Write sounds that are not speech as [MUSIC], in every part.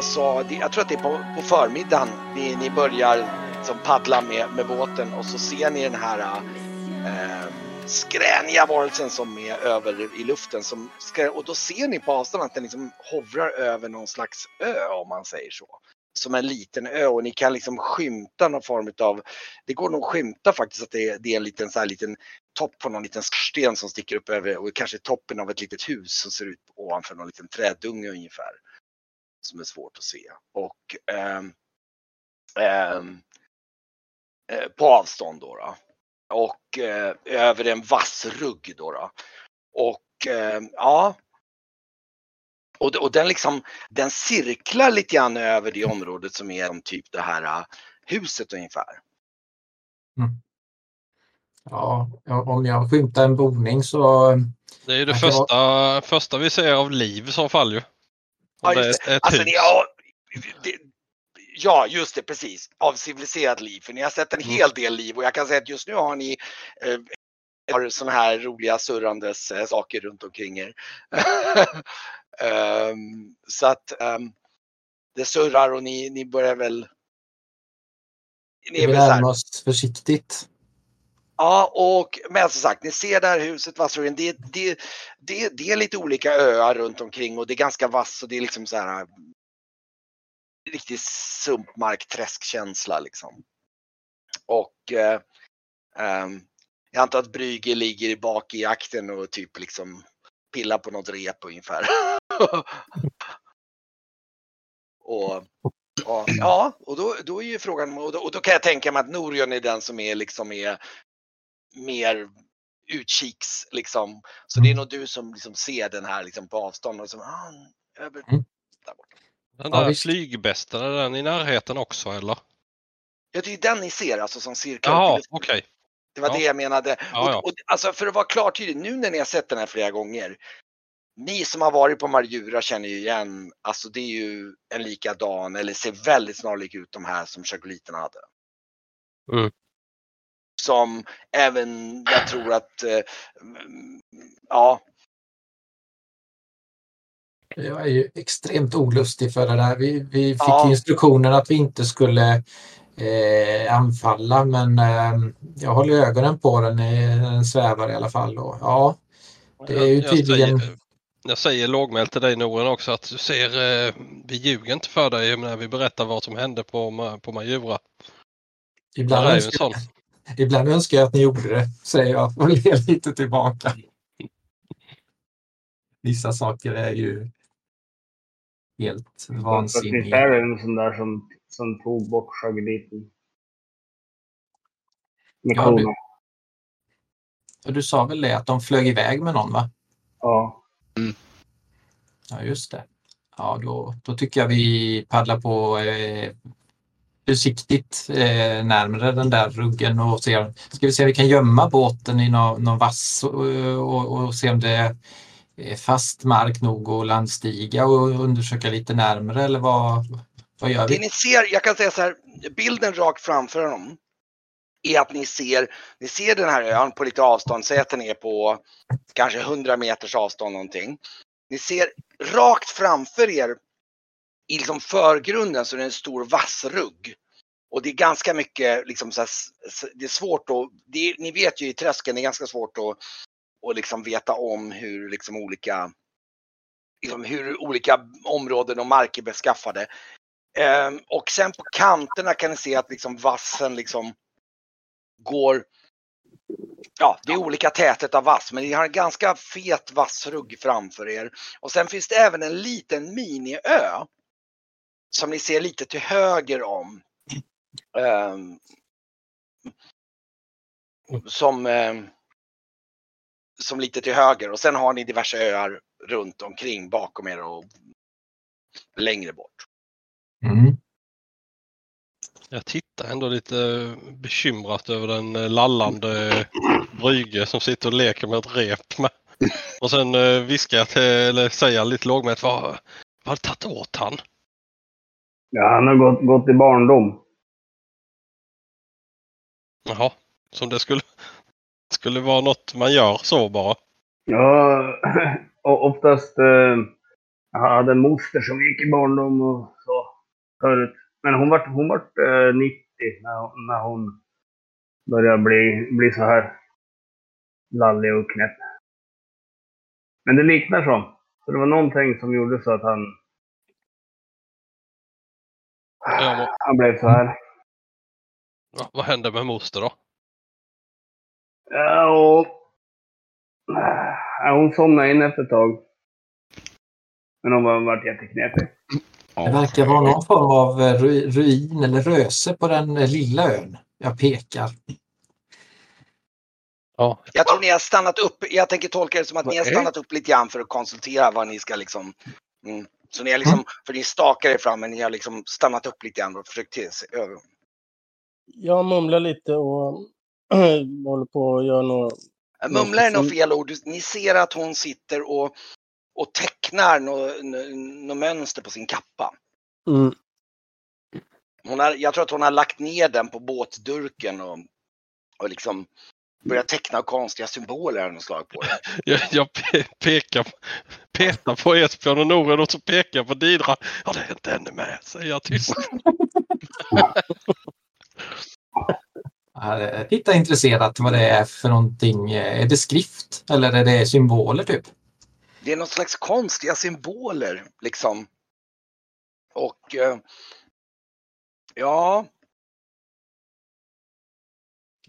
alltså, jag tror att det är på, på förmiddagen ni, ni börjar som paddla med, med båten och så ser ni den här eh, skräniga varelsen som är över i luften. Som, och då ser ni på avstånd att den liksom hovrar över någon slags ö om man säger så. Som en liten ö och ni kan liksom skymta någon form av, det går nog att skymta faktiskt att det är, det är en liten, så här, liten topp på någon liten sten som sticker upp över och kanske toppen av ett litet hus som ser ut ovanför någon liten trädunge ungefär. Som är svårt att se. Och ähm, ähm, på avstånd då. då och eh, över en vass rugg då. då. Och eh, ja. Och, och den liksom, den cirklar lite grann över det området som är typ det här uh, huset ungefär. Mm. Ja, om jag skymtar en boning så... Det är det första, vara... första vi ser av liv i så fall ju. Ja, just det. Alltså, det, ja, det, Ja, just det, precis. Av civiliserat liv. För ni har sett en mm. hel del liv och jag kan säga att just nu har ni eh, har sådana här roliga surrandes eh, saker runt omkring er. um, [LAUGHS] så att um, det surrar och ni, ni börjar väl... Ni vi närmar oss försiktigt. Ja, och men som sagt, ni ser det här huset, Vassruggen. Det, det, det, det är lite olika öar runt omkring och det är ganska vass och det är liksom så här äh, riktig sumpmarkträskkänsla liksom. Och eh, eh, jag antar att Brügge ligger bak i akten och typ liksom pillar på något rep ungefär. [LAUGHS] och, och, ja, och då, då är ju frågan, och då, och då kan jag tänka mig att Norion är den som är liksom är mer utkiks liksom. Så det är mm. nog du som liksom ser den här liksom på avstånd och som, ah, över, mm. där borta. Den där ja, flygbästen, är den i närheten också eller? Ja, det är den ni ser alltså som cirklar. Ja, okej. Okay. Det var ja. det jag menade. Ja, och, och, alltså för att vara klar tydlig, nu när ni har sett den här flera gånger. Ni som har varit på Marjura känner ju igen, alltså det är ju en likadan eller ser väldigt snarlik ut de här som chagoliterna hade. Mm. Som även, jag tror att, eh, ja, jag är ju extremt olustig för det där. Vi, vi fick ja. instruktionen att vi inte skulle eh, anfalla men eh, jag håller ögonen på den, den svävar i alla fall. Och, ja, det är ju tydligen... Jag säger, jag säger lågmält till dig Noren också att du ser, eh, vi ljuger inte för dig när vi berättar vad som hände på, på Majura. Ibland önskar, ibland önskar jag att ni gjorde det, säger jag och ler lite tillbaka. Vissa saker är ju helt vansinnig. Visst är det en sån där som, som tog bort Schageliten? Med ja, du, du sa väl det att de flög iväg med någon va? Ja. Mm. Ja just det. Ja då, då tycker jag vi paddlar på eh, försiktigt eh, närmare den där ruggen och ser, ska vi se om vi kan gömma båten i någon, någon vass och, och, och se om det är fast mark nog att landstiga och undersöka lite närmre eller vad, vad gör vi? Det ni ser, jag kan säga så här, bilden rakt framför dem är att ni ser, ni ser den här ön på lite avstånd, säg att den är på kanske 100 meters avstånd någonting. Ni ser rakt framför er i liksom förgrunden så är det en stor vassrugg. Och det är ganska mycket, liksom så här, det är svårt att, det är, ni vet ju i träsken, det är ganska svårt att att liksom veta om hur liksom olika liksom hur olika områden och marker är beskaffade. Ehm, och sen på kanterna kan ni se att liksom vassen liksom går Ja, det är olika täthet av vass, men ni har en ganska fet vassrugg framför er. Och sen finns det även en liten miniö som ni ser lite till höger om. Um, som, um, som lite till höger och sen har ni diverse öar runt omkring bakom er och längre bort. Mm. Jag tittar ändå lite bekymrat över den eh, lallande Brygge som sitter och leker med ett rep med. Och sen eh, viskar jag till, eller säger lite lågmält, vad, vad har det tagit åt han? Ja, han har gått, gått i barndom. Jaha, som det skulle, skulle vara något man gör så bara? Ja, oftast, eh, Jag hade en moster som gick i barndom och så förut. Men hon vart, hon vart eh, 90 när, hon- när hon började bli, bli så här lallig och knäpp. Men det liknar så. Så det var någonting som gjorde så att han, Ja, han blev så här. Va- Vad hände med moster då? Ja, och... Ja, hon somnade in efter ett tag. Men hon var, vart jätteknepig. Det verkar vara någon form av eh, ru- ruin eller röse på den eh, lilla ön. Jag pekar. Ja, Jag tror ni har stannat upp. Jag tänker tolka det som att ni har stannat upp lite grann för att konsultera vad ni ska liksom. Mm. Så ni har liksom, för ni stakar er fram men ni har liksom stannat upp lite grann och försökt till sig över. Jag mumlar lite och [CLEARS THROAT] håller på att göra några... Mumla är nog Mm. fel ord. Ni ser att hon sitter och, och tecknar något nå, nå mönster på sin kappa. Mm. Hon har, jag tror att hon har lagt ner den på båtdurken och, och liksom börjat teckna konstiga symboler av något slag på den. [LAUGHS] jag, jag pe- pekar, petar på Esbjörn och Noren och så pekar jag på Didra. Ja, det är inte ännu med, säger jag tyst. Jag tittar intresserat vad det är för någonting. Är det skrift eller är det symboler typ? Det är något slags konstiga symboler liksom. Och eh, ja,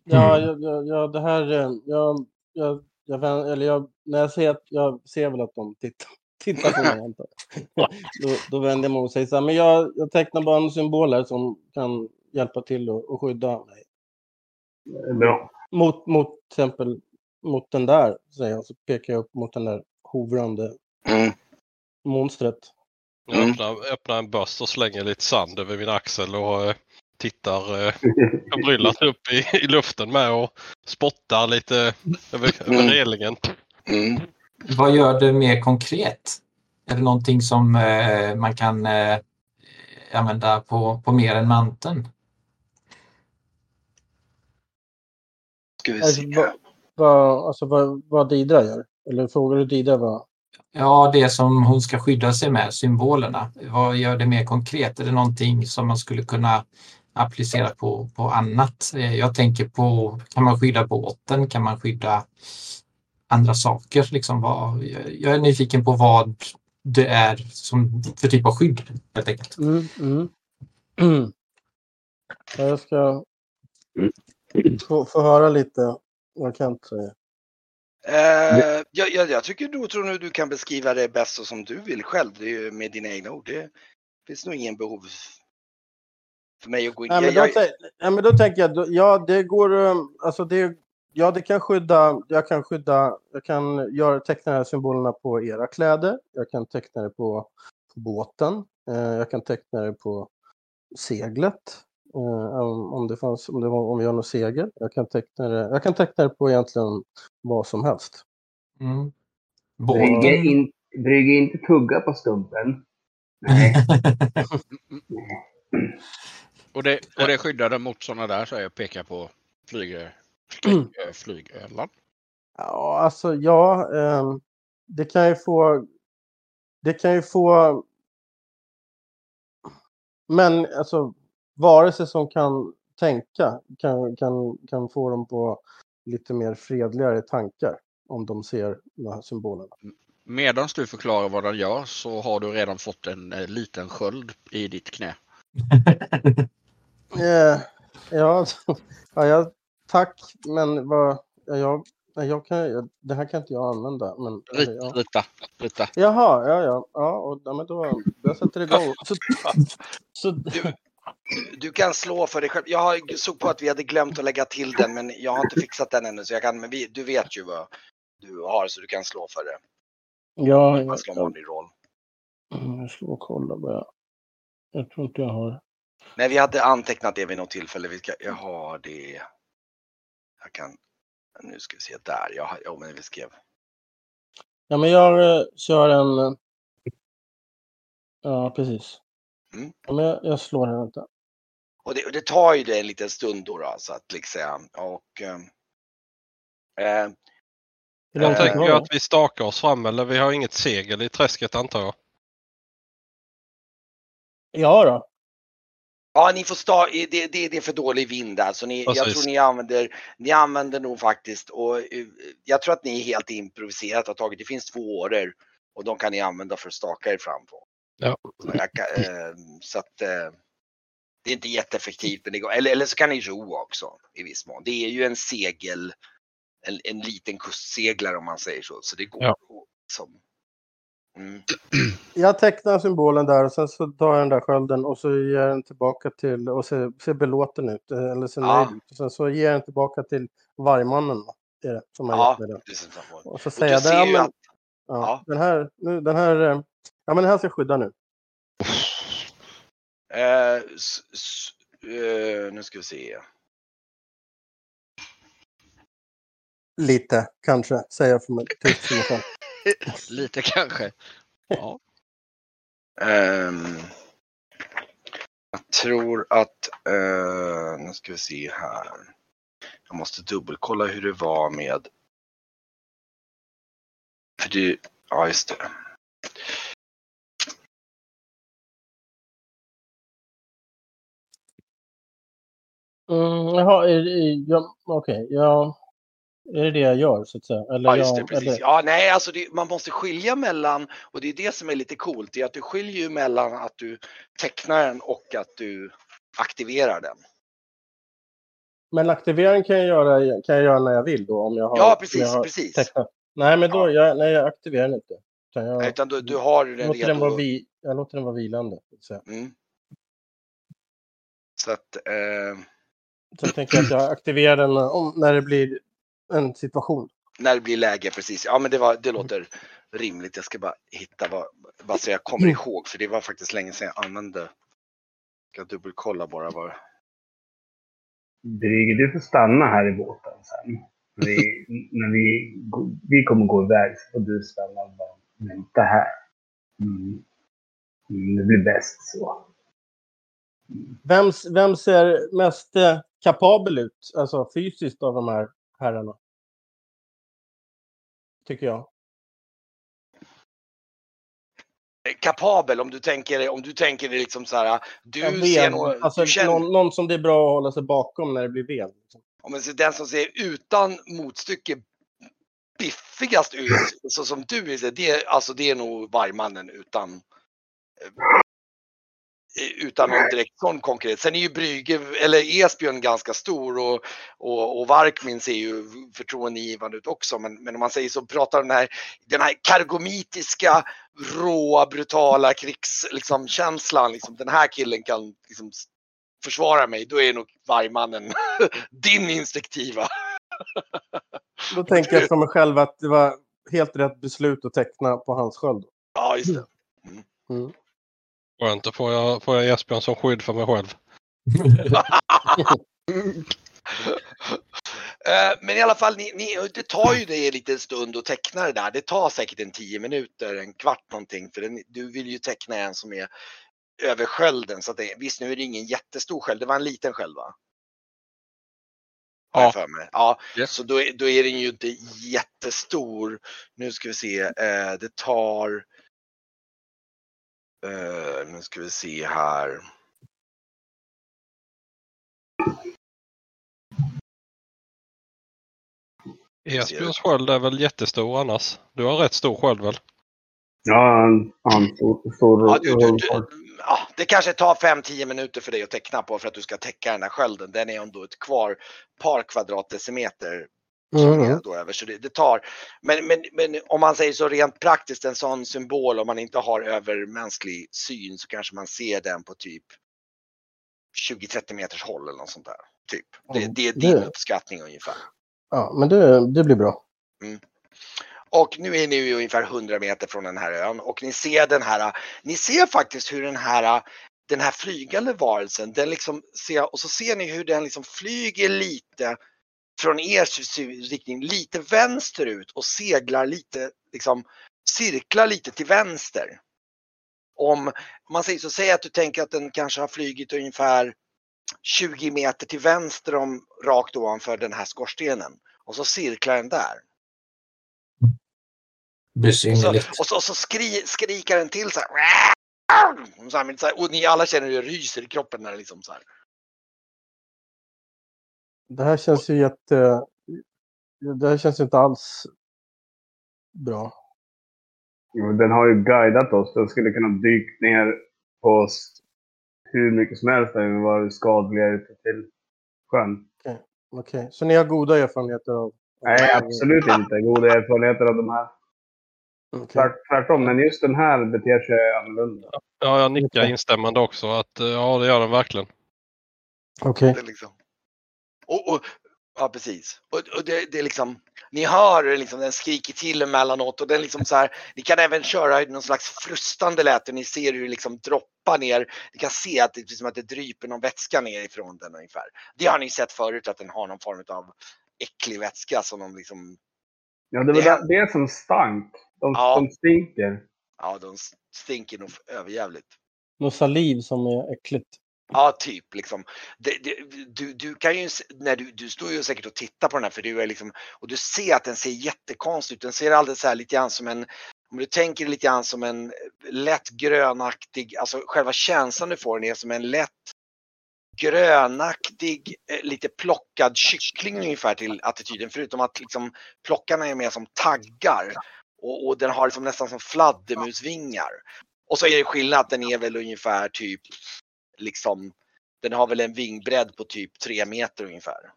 Ja, Mm. jag, jag, jag, det här... eh, Jag, jag, jag, eller jag, när jag ser att... Jag ser väl att de tittar, tittar på mig, antar jag. då, då vänder jag mig och säger så här, men jag, jag tecknar bara en symbol här som kan hjälpa till och, och skydda mig. Är bra. Mot, mot till exempel mot den där, säger jag, så pekar jag upp mot den där hovrande mm, monstret. Jag Mm. öppnar, öppnar en börs och slänger lite sand över min axel och eh, tittar eh, [LAUGHS] förbryllat upp i, i luften med och spottar lite över, över Mm. relingen. mm. Vad gör det mer konkret? Är det någonting som eh, man kan eh, använda på, på mer än manteln? Ska vi Alltså, se. vad, alltså, vad, vad Didra gör? Eller frågar du Didra vad? Ja, det som hon ska skydda sig med, symbolerna. Vad gör det mer konkret? Är det någonting som man skulle kunna applicera på, på annat? Eh, Jag tänker på, kan man skydda båten? Kan man skydda andra saker? Liksom vad, jag- är nyfiken på vad det är som för typ av skydd helt enkelt. Mm, mm. [CLEARS THROAT] Ja, jag ska [CLEARS THROAT] få, få höra lite vad Kent säger. Eh, jag, jag, jag tycker du tror nu du kan beskriva det bäst som du vill själv. Det är ju med dina egna ord. Det finns nog ingen behov för mig att gå in. Nej, men jag, då, jag, tän- nej, men då tänker jag, då- ja det går, um, alltså det, ja det kan skydda, jag kan skydda, jag kan göra, teckna de här symbolerna på era kläder, jag kan teckna det på, på båten, eh, jag kan teckna det på seglet, eh, om, om det fanns, om, det var, om vi har något segel, jag kan teckna det, jag kan teckna det på egentligen vad som helst. Mm. Brygge, in, Brygge inte tugga på stumpen. [LAUGHS] Nej. [LAUGHS] Och det, och det skyddade mot sådana där så jag pekar på flyg, flyg, flygölan. Ja, alltså ja, det kan ju få, det kan ju få, men alltså varelser som kan tänka kan, kan, kan få dem på lite mer fredligare tankar om de ser de här symbolerna. Medan du förklarar vad den gör så har du redan fått en eh, liten sköld i ditt knä. [LAUGHS] Eh, ja, [LAUGHS] ja, ja, tack, men vad, ja, jag, ja, jag kan, jag, det här kan inte jag använda. Men, Rit, ja. Rita, rita. Jaha, ja, ja, ja, och, ja men då, jag sätter igång. Så, så, du, du kan slå för dig själv. Jag har- såg på att vi hade glömt att lägga till den men jag har inte fixat den ännu. Så jag kan, men vi, du vet ju vad du har så du kan slå för det. ja, Man jag, slår vanlig roll. jag ska och kolla vad jag, jag tror inte jag har. Nej, vi hade antecknat det vid något tillfälle. Vi ska, jag har det. Jag kan. Nu ska vi se där. Jag har, ja, men vi skrev. Ja, men jag eh, kör en... eh, Ja, precis. Mm. Ja, men jag, jag slår den, vänta. Och det, och det tar ju det en liten stund då, då så att liksom. Och. Eh, är det tänker kvar? att vi stakar oss fram eller vi har inget segel i träsket antar jag. Ja då. Ja, ni får sta det, det, det är för dålig vind där så ni, jag Precis. tror ni använder, ni använder nog faktiskt och eh, jag tror att ni är helt improviserat har tagit, det finns två åror och de kan ni använda för att staka er fram på. Ja. Så, jag, eh, så att eh, det är inte jätteeffektivt men det går, eller, eller så kan ni ro också i viss mån. Det är ju en segel, en, en liten kustseglare om man säger så, så det går Ja. som, mm. Jag tecknar symbolen där och sen så tar jag den där skölden och så ger jag den tillbaka till och ser, ser belåten ut. Eller ser Ja. nöjd ut. Och sen så ger jag den tillbaka till vargmannen. va, Är det, som har Ja, gett mig precis. Och så Och säger jag det. Ja, att men, ja, ja. Den här, nu, den här, eh, ja men den här ska jag skydda nu. S, eh, nu ska vi se. Lite, kanske, säger jag för mig, själv. [LAUGHS] Lite kanske. Ja. Ehm, jag tror att, eh, nu ska vi se här. Jag måste dubbelkolla hur det var med. För det, ja just det. Mm, jaha, okej, ja. Är det det jag gör så att säga? Eller, Ja, just det, jag, precis. eller, Ja, nej, alltså det, man måste skilja mellan, och det är det som är lite coolt, det är att du skiljer ju mellan att du tecknar den och att du aktiverar den. men aktivering kan jag, göra, kan jag göra när jag vill då? Om jag har, Ja, precis, jag har precis. tecknat. Nej, men då, Ja. jag, nej, jag aktiverar den inte. Utan jag, Utan du, du har den låter den redo. vara vi, jag låter den vara vilande. Så. Mm. Så att, eh, så jag tänker att jag aktiverar den om, när det blir en situation. när det blir läge, precis. Ja, men det, var, det låter rimligt. Jag ska bara hitta vad, bara så jag kommer ihåg, för det var faktiskt länge sedan jag använde. Ska dubbelkolla bara vad. Brygge, du får stanna här i båten sen. När vi, när vi, vi kommer gå iväg så får du stanna och bara vänta här. Mm. Mm, det blir bäst så. Vem, vem ser mest eh, kapabel ut, alltså fysiskt av de här herrarna? Tycker jag. Kapabel, om du tänker, om du tänker det liksom så här. Du ser nog, alltså, du känner, någon, någon som det är bra att hålla sig bakom när det blir ved. Liksom. om man ser den som ser utan motstycke biffigast ut, så som du är, det, alltså det är nog vargmannen utan eh, utan någon direkt sån konkurrens. Sen är ju Brygge, eller Esbjörn ganska stor och, och, och Varkmin ser ju förtroendeingivande ut också. Men, men om man säger så, pratar den här, den här kargomitiska, råa, brutala krigskänslan, liksom, känslan, liksom, den här killen kan liksom, försvara mig, då är nog vargmannen [LAUGHS] din instinktiva. Då tänker jag för mig själv att det var helt rätt beslut att teckna på hans sköld. Ja, just det. Mm. Skönt, då får jag, får jag Esbjörn som skydd för mig själv. [LAUGHS] Eh, Men i alla fall, ni, ni, det tar ju dig en liten stund att teckna det där. Det tar säkert en tio minuter, en kvart någonting. För den, du vill ju teckna en som är över skölden. Så att det, visst, nu är det ingen jättestor sköld. Det var en liten sköld va? Ja. För mig. Ja, Yes. så då, är- då är den ju inte jättestor. Nu ska vi se. Eh, det tar... Eh, nu ska vi se här. Esbjörns sköld är väl jättestor annars? Du har rätt stor sköld väl? Ja, han, han stor, stor Ja, du, du, du, för- ja, det kanske tar 5-10 minuter för dig att teckna på för att du ska täcka den här skölden. Den är ändå ett kvar par kvadratdecimeter. Som Mm. är då över. Så det, det tar, men, men, men om man säger så rent praktiskt, en sån symbol om man inte har övermänsklig syn så kanske man ser den på typ 20-30 meters håll eller något sånt där. Typ. Det, Mm, det är din det- uppskattning ungefär. Ja, men det, det blir bra. Och nu är ni ju ungefär 100 meter från den här ön och ni ser den här, ni ser faktiskt hur den här, den här flygande varelsen, den liksom ser, och så ser ni hur den liksom flyger lite från er riktning, lite vänsterut och seglar lite, liksom cirklar lite till vänster. Om, om man säger så, säg att du tänker att den kanske har flygit ungefär 20 meter till vänster om, rakt ovanför den här skorstenen. Och så cirklar den där. Och så, Besynnerligt. och så, och så skri, skriker den till så här. Så här, och ni alla känner hur det ryser i kroppen när det liksom så här. Det här känns ju jätte... Det här känns ju inte alls bra. Den har ju guidat oss. Den skulle kunna dyka ner på oss hur mycket som helst när vi var skadliga ute till sjön. Okej, så ni har goda erfarenheter av... Nej, absolut inte. Goda erfarenheter av de här. Tvärt- Tvärtom, men just den här beter sig annorlunda. Ja, jag nickar instämmande också. Att, eh, ja, det gör den verkligen. Okej. Är liksom. Och, och, ja, precis. Och, och det, det är liksom, ni hör liksom, den skriker till emellanåt och den liksom så här, ni kan även köra någon slags frustande läte. Ni ser hur det liksom droppar ner. Ni kan se att det är som att det dryper någon vätska ner ifrån den ungefär. Det har ni sett förut att den har någon form av äcklig vätska som de liksom, Ja, det var Det- det, det som stank. De, Ja. de stinker. ja de stinker nog överjävligt. Något saliv som är äckligt. Ja, typ liksom. Du, du kan ju, när du, du står ju säkert och tittar på den här för du är liksom, och du ser att den ser jättekonstig ut. Den ser alldeles så här lite grann som en, om du tänker lite grann som en lätt grönaktig, alltså själva känslan du får den är som en lätt grönaktig, eh, lite plockad kyckling ungefär till attityden. Förutom att liksom plockarna är mer som taggar. Och, och den har liksom nästan som fladdermusvingar. Och så är det skillnad att den är väl ungefär typ liksom den har väl en vingbredd på typ tre meter ungefär. [LAUGHS]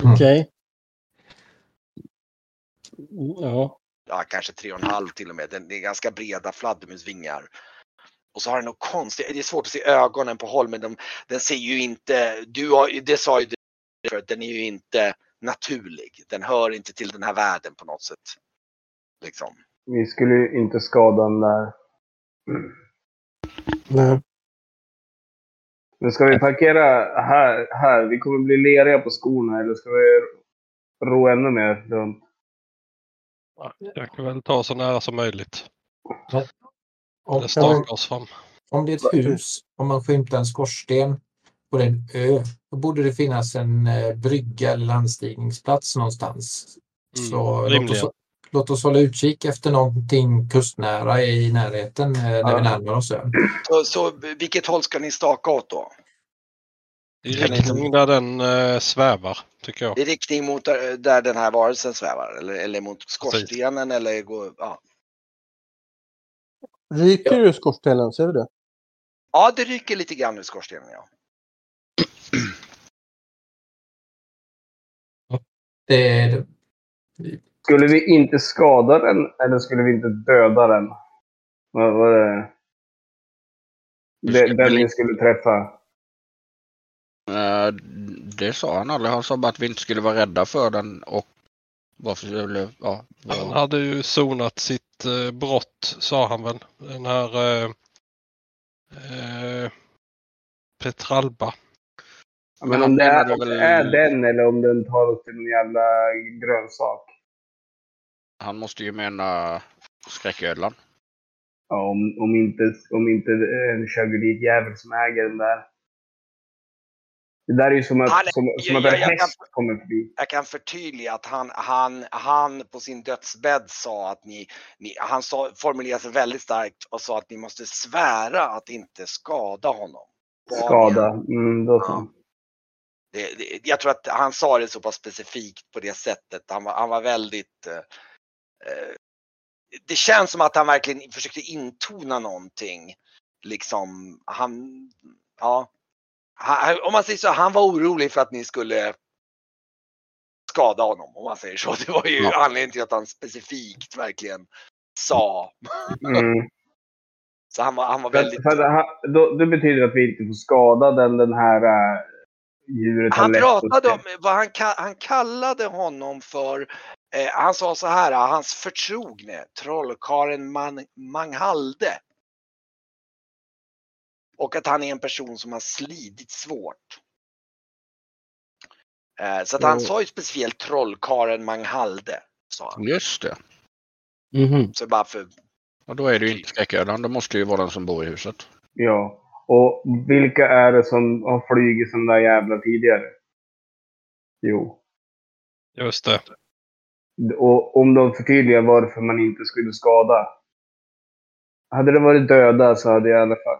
Mm. Okej. Ja. Ja, kanske tre och en halv till och med. Den det är ganska breda fladdermusvingar. Och så har den något konstigt, det är svårt att se ögonen på håll men de, den ser ju inte, du har, det sa ju du för den är ju inte naturlig. Den hör inte till den här världen på något sätt. Liksom. Vi skulle ju inte skada den där. Nej. Men ska vi parkera här, här? Vi kommer bli leriga på skorna eller ska vi ro ännu mer runt? Jag kan väl ta så nära som möjligt. Om, Eller staka oss fram. om det är ett hus, om man skymtar en skorsten på en ö, då borde det finnas en eh, brygga eller landstigningsplats någonstans. Mm, Så låt oss. Låt oss hålla utkik efter någonting kustnära i närheten eh, när Ja. vi närmar oss ön. Så, så vilket håll ska ni staka åt då? I riktning där den eh, svävar, tycker jag. I riktning mot där, där den här varelsen svävar eller, eller mot skorstenen eller gå, ja. Ryker ur skorstenen, ser vi det? ja, det ryker lite grann ur skorstenen ja. Det är, Skulle vi inte skada den eller skulle vi inte döda den? Vad var det? Den väl vi skulle träffa? Eh, Det sa han aldrig. Han sa bara att vi inte skulle vara rädda för den och varför skulle... Ja, Han var, hade ju sonat sitt eh, brott, sa han väl. Den här eh, eh, Petralba. Men Men om han det är, väl- är den eller om den tar oss till en jävla grönsak. Han måste ju mena skräcködlan. Ja, om, om inte, om inte en Chagulit-jävel som äger den där. Det där är ju som att, Han- som, som att jag- en jag kan- häst kommer förbi. jag kan förtydliga att han, han, han på sin dödsbädd sa att ni, ni han sa, formulerade sig väldigt starkt och sa att ni måste svära att inte skada honom. Skada. Mm, då så. Ja. Det, det, jag tror att han sa det så pass specifikt på det sättet. Han var, han var väldigt... Eh, det känns som att han verkligen försökte intona någonting. Liksom, han... Ja. Han, om man säger så, han var orolig för att ni skulle skada honom, om man säger så. Det var ju Ja. anledningen till att han specifikt verkligen sa. Mm. [LAUGHS] Så han var, han var För, väldigt... för att han, då, det betyder att vi inte får skada den, den här äh, djuret Han pratade om vad han, han kallade honom för. Eh, han sa så här, hans förtrogne, trollkaren Man- Manghalde. Och att han är en person som har slidit svårt. Eh, så att han Mm. sa ju speciellt trollkaren Manghalde. Sa han. Just det. Mhm. Så bara för, Och då är det ju inte skräcködlan. Det måste ju vara den som bor i huset. Ja. Och vilka är det som har flugit sån där jävla tidigare? Jo. Just det. Och om de förtydligar varför man inte skulle skada. hade det varit döda så hade jag i alla fall...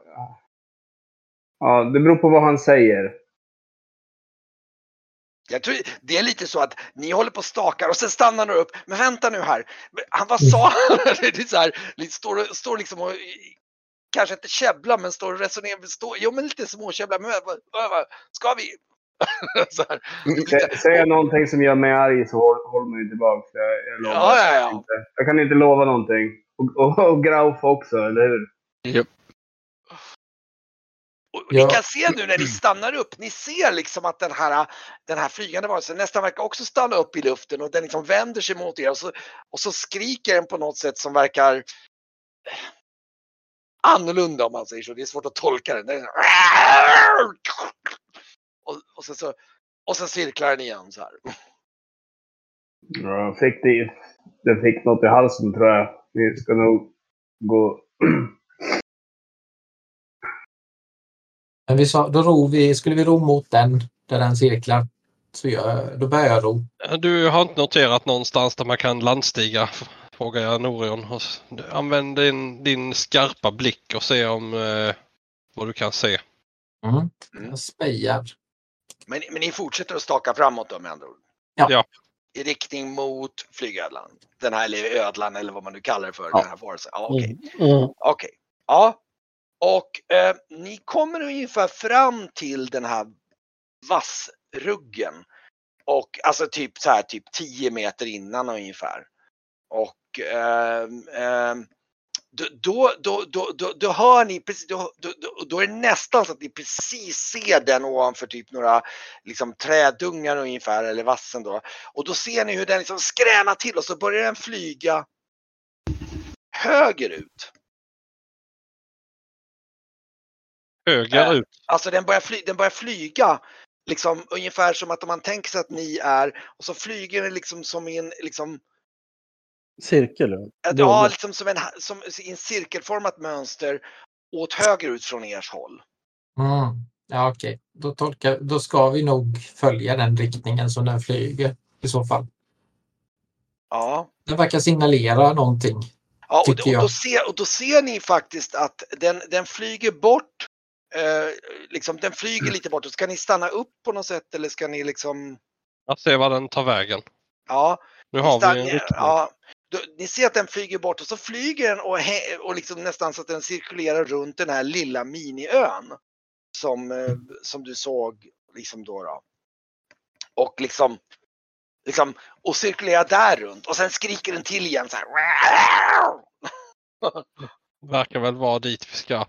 Ja, det beror på vad han säger. Jag tror det är lite så att ni håller på och stakar och sen stannar ni upp. Men vänta nu här. Han, vad sa han? [LAUGHS] Det är så här, står, står liksom och kanske inte käbblar men står och resonerar. Står, jo men lite småkäbblar. Men ska vi? [LAUGHS] så här. Sä- Säger jag någonting som gör mig arg så håll, håll mig tillbaka. Jag, jag, lovar. Ja, ja, ja. Inte. jag kan inte lova någonting. Och, och, och Grauf också, eller hur? Japp. Och Ja. Ni kan se nu när ni stannar upp, ni ser liksom att den här, den här flygande varelsen nästan verkar också stanna upp i luften och den liksom vänder sig mot er och så, och så skriker den på något sätt som verkar eh, annorlunda om man säger så. Det är svårt att tolka den. den är och, och, sen så, och sen cirklar den igen så här. Ja, fick det, den fick något i halsen tror jag. Vi ska nog gå... Men vi sa, då ror vi, skulle vi ro mot den där den cirklar. Så jag, då börjar jag ro. Du har inte noterat någonstans där man kan landstiga? Frågar jag Norion. Använd din, din skarpa blick och se om eh, vad du kan se. Mm. Mm. Jag spejar. Men, men ni fortsätter att staka framåt då med andra ord? Ja. Ja. I riktning mot flygödlan? Den här eller ödlan eller vad man nu kallar det för. Ja. Den här varelsen. Ja, okej. Mm. Okej. Ja. Och eh, ni kommer ungefär fram till den här vassruggen. Och alltså typ så här typ 10 meter innan ungefär. Och ehm, ehm, då, då, då, då, hör ni precis, då, då, är det nästan så att ni precis ser den ovanför typ några liksom trädungar ungefär eller vassen då. Och då ser ni hur den liksom skränar till och så börjar den flyga högerut. Höger Äh. ut. Alltså den börjar, fly, den börjar flyga liksom ungefär som att om man tänker sig att ni är och så flyger den liksom som i en liksom, Cirkel. ja. ja, liksom som en, som i en cirkelformat mönster åt högerut från ers håll. Mm. Ja, okej. Då, tolkar, då ska vi nog följa den riktningen som den flyger i så fall. Ja. Den verkar signalera någonting. Ja, och, Tycker och, då ser, och då ser ni faktiskt att den, den flyger bort. Eh, liksom, den flyger lite bort. Ska ni stanna upp på något sätt eller ska ni liksom? Jag ser var den tar vägen. Ja, Nu har vi stann- en riktning. ja ni ser att den flyger bort och så flyger den och, och liksom nästan så att den cirkulerar runt den här lilla miniön. Som, eh, som du såg liksom då. då. Och liksom, liksom och cirkulerar där runt och sen skriker den till igen så här. [LAUGHS] Verkar väl vara dit vi ska.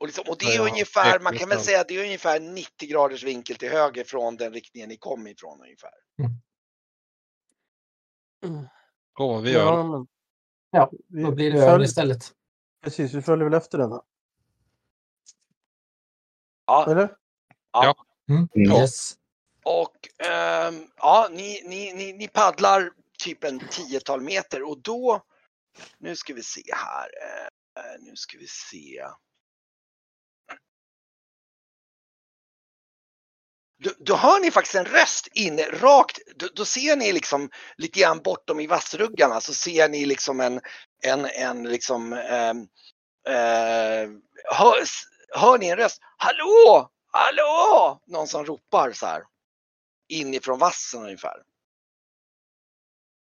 Och, liksom, och det är Ja, ungefär, man kan väl säga att det är ungefär 90 graders vinkel till höger från den riktningen ni kom ifrån ungefär. Går vad vi gör. Ja, men... Ja, vi, Då blir det följer, istället. Precis, vi följer väl efter den. här. Ja, Eller? Mm. Ja. Yes. och ehm, ja, ni, ni, ni, ni paddlar typ en tiotal meter och då, nu ska vi se här, eh, nu ska vi se. Då, då hör ni faktiskt en röst inne rakt, då, då ser ni liksom lite grann bortom i vassruggarna så ser ni liksom en, en, en liksom, eh, eh, hör, hör ni en röst? Hallå! Hallå! Någon som ropar så här. Inifrån vassen ungefär.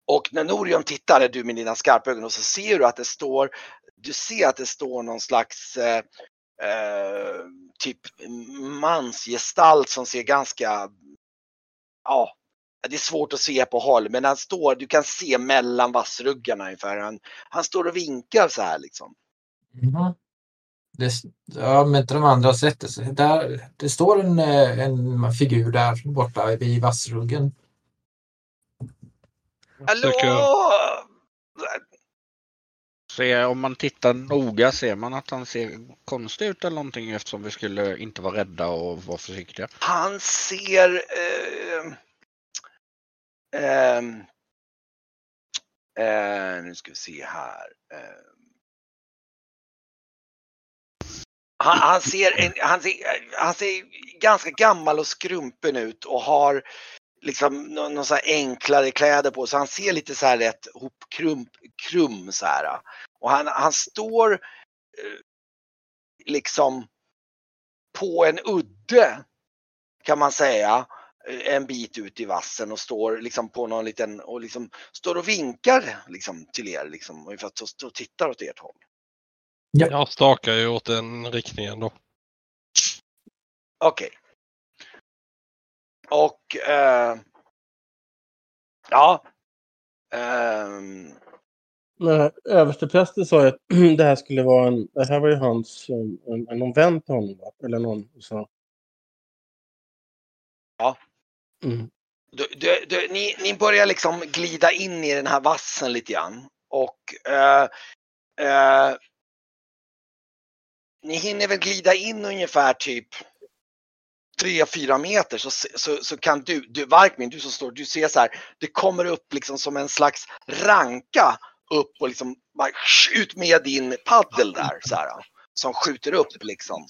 Och när Norion tittar, du med dina skarpa ögon, och så ser du att det står, du ser att det står någon slags eh, eh, typ mansgestalt som ser ganska, ja, det är svårt att se på håll, men han står, du kan se mellan vassruggarna ungefär. Han, han står och vinkar så här liksom. Mhm. Det, ja, men inte de andra sätter sig. Där, det står en, eh, en figur där borta vid vassruggen. Hallå! Se, om man tittar noga ser man att han ser konstig ut eller någonting eftersom vi skulle inte vara rädda och vara försiktiga. Han ser... Eh, eh, eh, eh nu ska vi se här. Eh, han, han, ser en, han, ser, han ser ganska gammal och skrumpen ut och har liksom någon, någon så här enklare kläder på sig. Han ser lite så här rätt hopkrump, krum så här. Och Och han, han står eh, liksom på en udde kan man säga eh, en bit ut i vassen och står liksom på någon liten och liksom står och vinkar liksom till er liksom ungefär att och tittar åt ert håll. Jag stakar ju åt den riktningen då. Okej. Och eh, ja. Men översteprästen sa att [CLEARS THROAT] det här skulle vara en... Det här var ju hans... En, en, någon vän till honom, va? Eller någon så. Ja. Mm. Du, du, du, ni, ni börjar liksom glida in i den här vassen lite grann. Och eh, eh, ni hinner väl glida in ungefär typ 3-4 meter så, så, så kan du, du Varkmin, du som står, du ser så här, det kommer upp liksom som en slags ranka upp och liksom bara ut med din paddel där så här. Som skjuter upp liksom.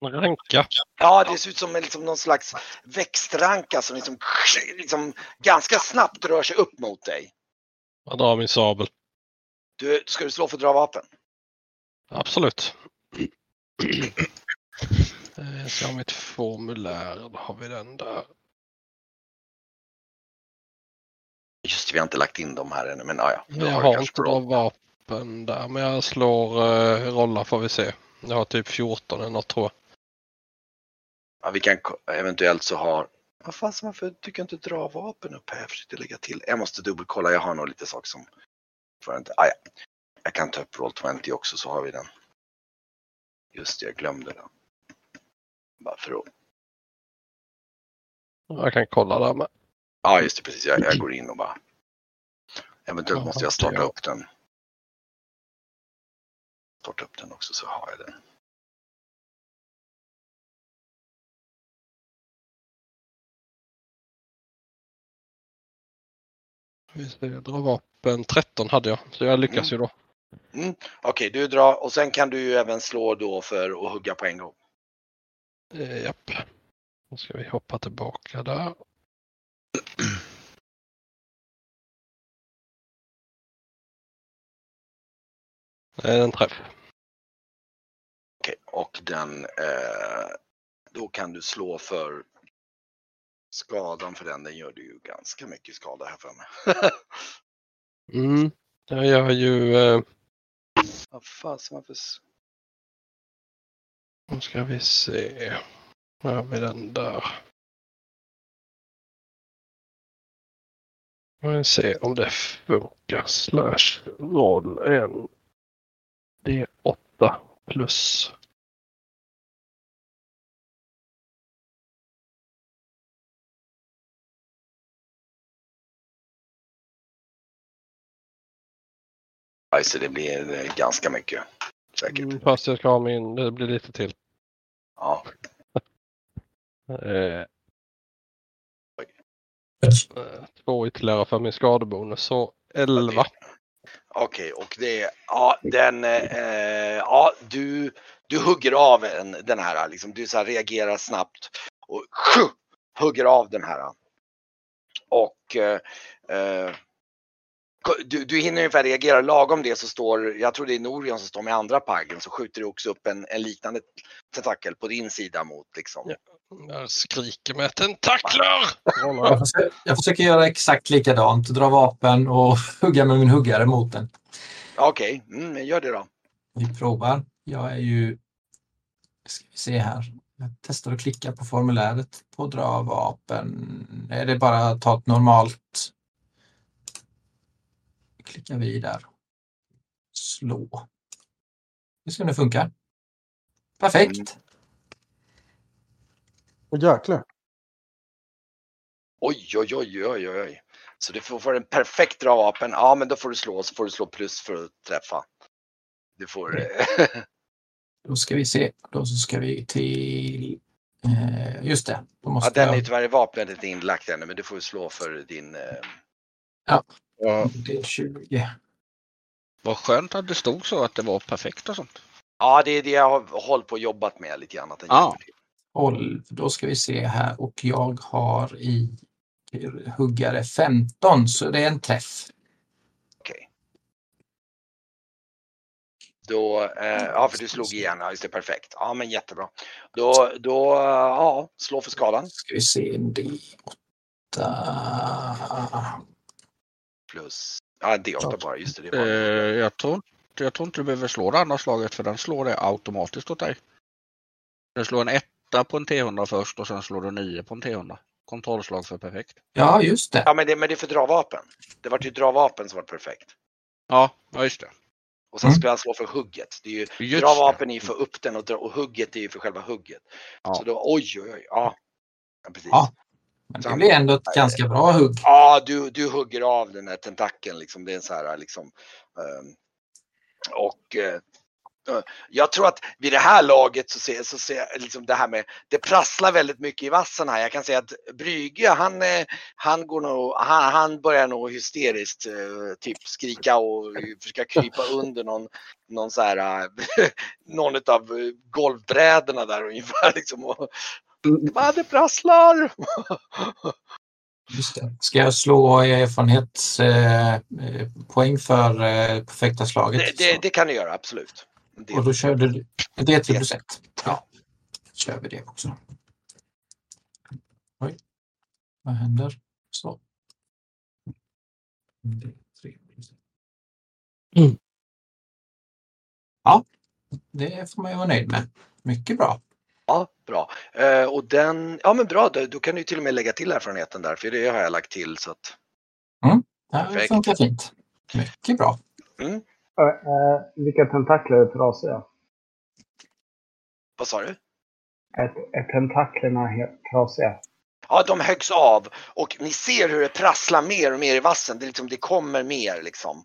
En ranka. Ja, det ser ut som liksom någon slags växtranka som liksom, liksom ganska snabbt rör sig upp mot dig. Jag drar min sabel. Du, ska du slå för att dra vapen? Absolut. [CLEARS THROAT] Eh, jag har mitt formulär. Då har vi den där. Just vi har inte lagt in dem här ännu, men ja, ja. du Jag har kanske inte några vapen där. Men jag slår uh, rolla får vi se. Jag har typ 14 eller något tror jag. Ja, vi kan eventuellt så har... Vad fan, varför tycker jag inte dra vapen upp här? Jag försökte lägga till. Jag måste dubbelkolla, jag har nog lite saker som... Får jag inte... Ah, ja. Jag kan ta upp Roll20 också så har vi den. Just det, jag glömde den. Bara för att... Jag kan kolla där med. Ja, just det, precis. Jag, jag går in och bara... Eventuellt måste jag starta upp den. Starta upp den också så har jag den. Vi ska dra vapen. 13 hade jag. Så jag lyckas ju då. Mm. Okej, du drar och sen kan du ju även slå då för att hugga på en gång. Eh, japp. Då ska vi hoppa tillbaka där. Det är en träff. Okej, och den, eh, då kan du slå för skadan för den. Den gör du ju ganska mycket skada här för mig. [LAUGHS] Mm. Jag gör ju... Eh, Vad fasen varför? nu ska vi se. Här har vi den där. Vi se om det funkar. Slash roll en D8 plus. Alltså det blir eh, ganska mycket. Säkert. Mm, fast jag ska ha min, det blir lite till. Ja. [LAUGHS] Eh, två ytterligare för min skadebonus. Så 11. Okej, och det är, ja den, eh, ja du, du hugger av en, den här liksom. Du så här reagerar snabbt och hugger av den här. Och eh, eh, du, du hinner ungefär reagera lagom det så står, jag tror det är Norion som står med andra paggen, så skjuter du också upp en, en liknande tentakel på din sida mot liksom. Ja. Jag skriker med tentakler! [LAUGHS] Jag försöker, jag försöker göra exakt likadant. Dra vapen och [LAUGHS] hugga med min huggare mot den. Okej, mm, men gör det då. Vi provar. Jag är ju... Ska vi se här. Jag testar att klicka på formuläret på dra vapen. Är det bara att ta ett normalt... Klicka vidare. Slå. Det ska nu funka. Perfekt. Och jäklar. Oj, oj, oj, oj, oj. Så du får, får en perfekt dra vapen. Ja, men då får du slå, så får du slå plus för att träffa. Du får... [LAUGHS] Då ska vi se. Då så ska vi till... Eh, just det. Då ja, måste den är jag... tyvärr vapnet inte inlagt ännu, men du får slå för din... Eh... Ja, Det är 20. vad skönt att det stod så att det var perfekt och sånt. Ja, det är det jag har hållit på och jobbat med lite grann. Att Ja. hjälper till. 12. Då ska vi se här och jag har i huggare 15 så det är en träff. Okej. Då, eh, ja för du slog igen, ja just det, perfekt. Ja men jättebra. Då, då ja, slå för skadan. Ska vi se, D8. Plus, ja D8 bara, just det. det Eh, var. jag, tror, inte- jag tror inte du behöver slå det andra slaget för den slår det automatiskt åt dig. Den slår en etta på en T100 först och sen slår du nio på en T100. Kontrollslag för perfekt. Ja, just det. Ja men det, men det är för dra vapen. Det var ju dra vapen som var perfekt. Ja, ja just det. Och sen Mm. skulle han slå för hugget. Det är ju, Just dra det. vapen är ju för upp den och, dra, och hugget är ju för själva hugget. Ja. Så då, oj oj oj, ja. ja precis. Ja. Men det blir ändå ett ganska bra hugg. Ja, du, du hugger av den här tentakeln liksom. Det är så här liksom. ehm, och eh, eh, jag tror att vid det här laget så ser, så ser liksom det här med, det prasslar väldigt mycket i vassen här. Jag kan säga att Brygge, han, eh, han går nog, han, han börjar nog hysteriskt typ skrika och försöka krypa [LAUGHS] under någon, någon så här, [LAUGHS] någon av golvbrädorna där ungefär liksom. Och, Vad det prasslar! Just det. Ska jag slå erfarenhetspoäng för eh, perfekta slaget? Det, det, det kan du göra, absolut. Det, Och då körde du det är 3 plus 1. Ja. kör vi det också. Oj. Vad händer? Så. Ett. Ja, det får man ju vara nöjd med. Mycket bra. Ja, bra. Eh, och den, ja men bra, då, då kan du till och med lägga till erfarenheten där, för det har jag lagt till så att. Det Perfekt. funkar fint. Mycket bra. Mm. Äh, vilka tentakler är trasiga? Vad sa du? Är, är tentaklerna helt trasiga? Ja, de höggs av och ni ser hur det prasslar mer och mer i vassen. Det, är liksom, det kommer mer liksom.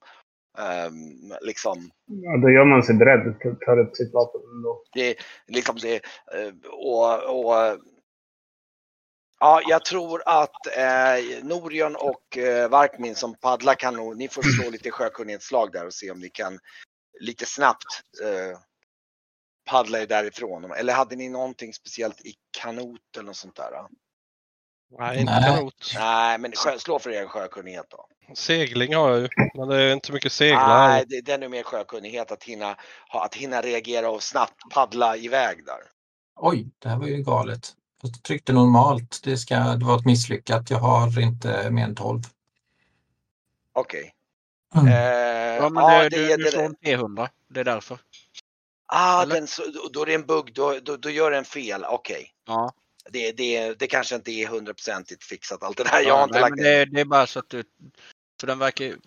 Ehm, liksom. Ja, då gör man sig beredd, t- tar upp sitt vapen ändå. Det, liksom det, eh, och, och Ja, jag tror att eh, Norion och eh, Varkmin som paddlar kan nog, ni får slå lite sjökunnighetsslag där och se om ni kan lite snabbt eh, paddla er därifrån. Eller hade ni någonting speciellt i kanot eller något sånt där? Nej, inte Nej. kanot. Nej, men sjö, slå för er sjökunnighet då. Segling har jag ju, men det är inte mycket segla. Nej, det, den är mer sjökunnighet att hinna, ha- att hinna reagera och snabbt paddla iväg där. Oj, det här var ju galet. Jag tryckte normalt. Det, ska, det var ett misslyckat. Jag har inte mer än 12. Okej. Mm. Eh, Ja, men ja, det, det, du, det, du slår en T100. Det är därför. ah, eller? den, så, då- är det en bugg, då, då, då gör den fel. Okej. Ja. Det, det, det kanske inte är hundraprocentigt fixat allt det där. Jag har ja, inte nej, lagt det, det är bara så att du... För den verkar ju...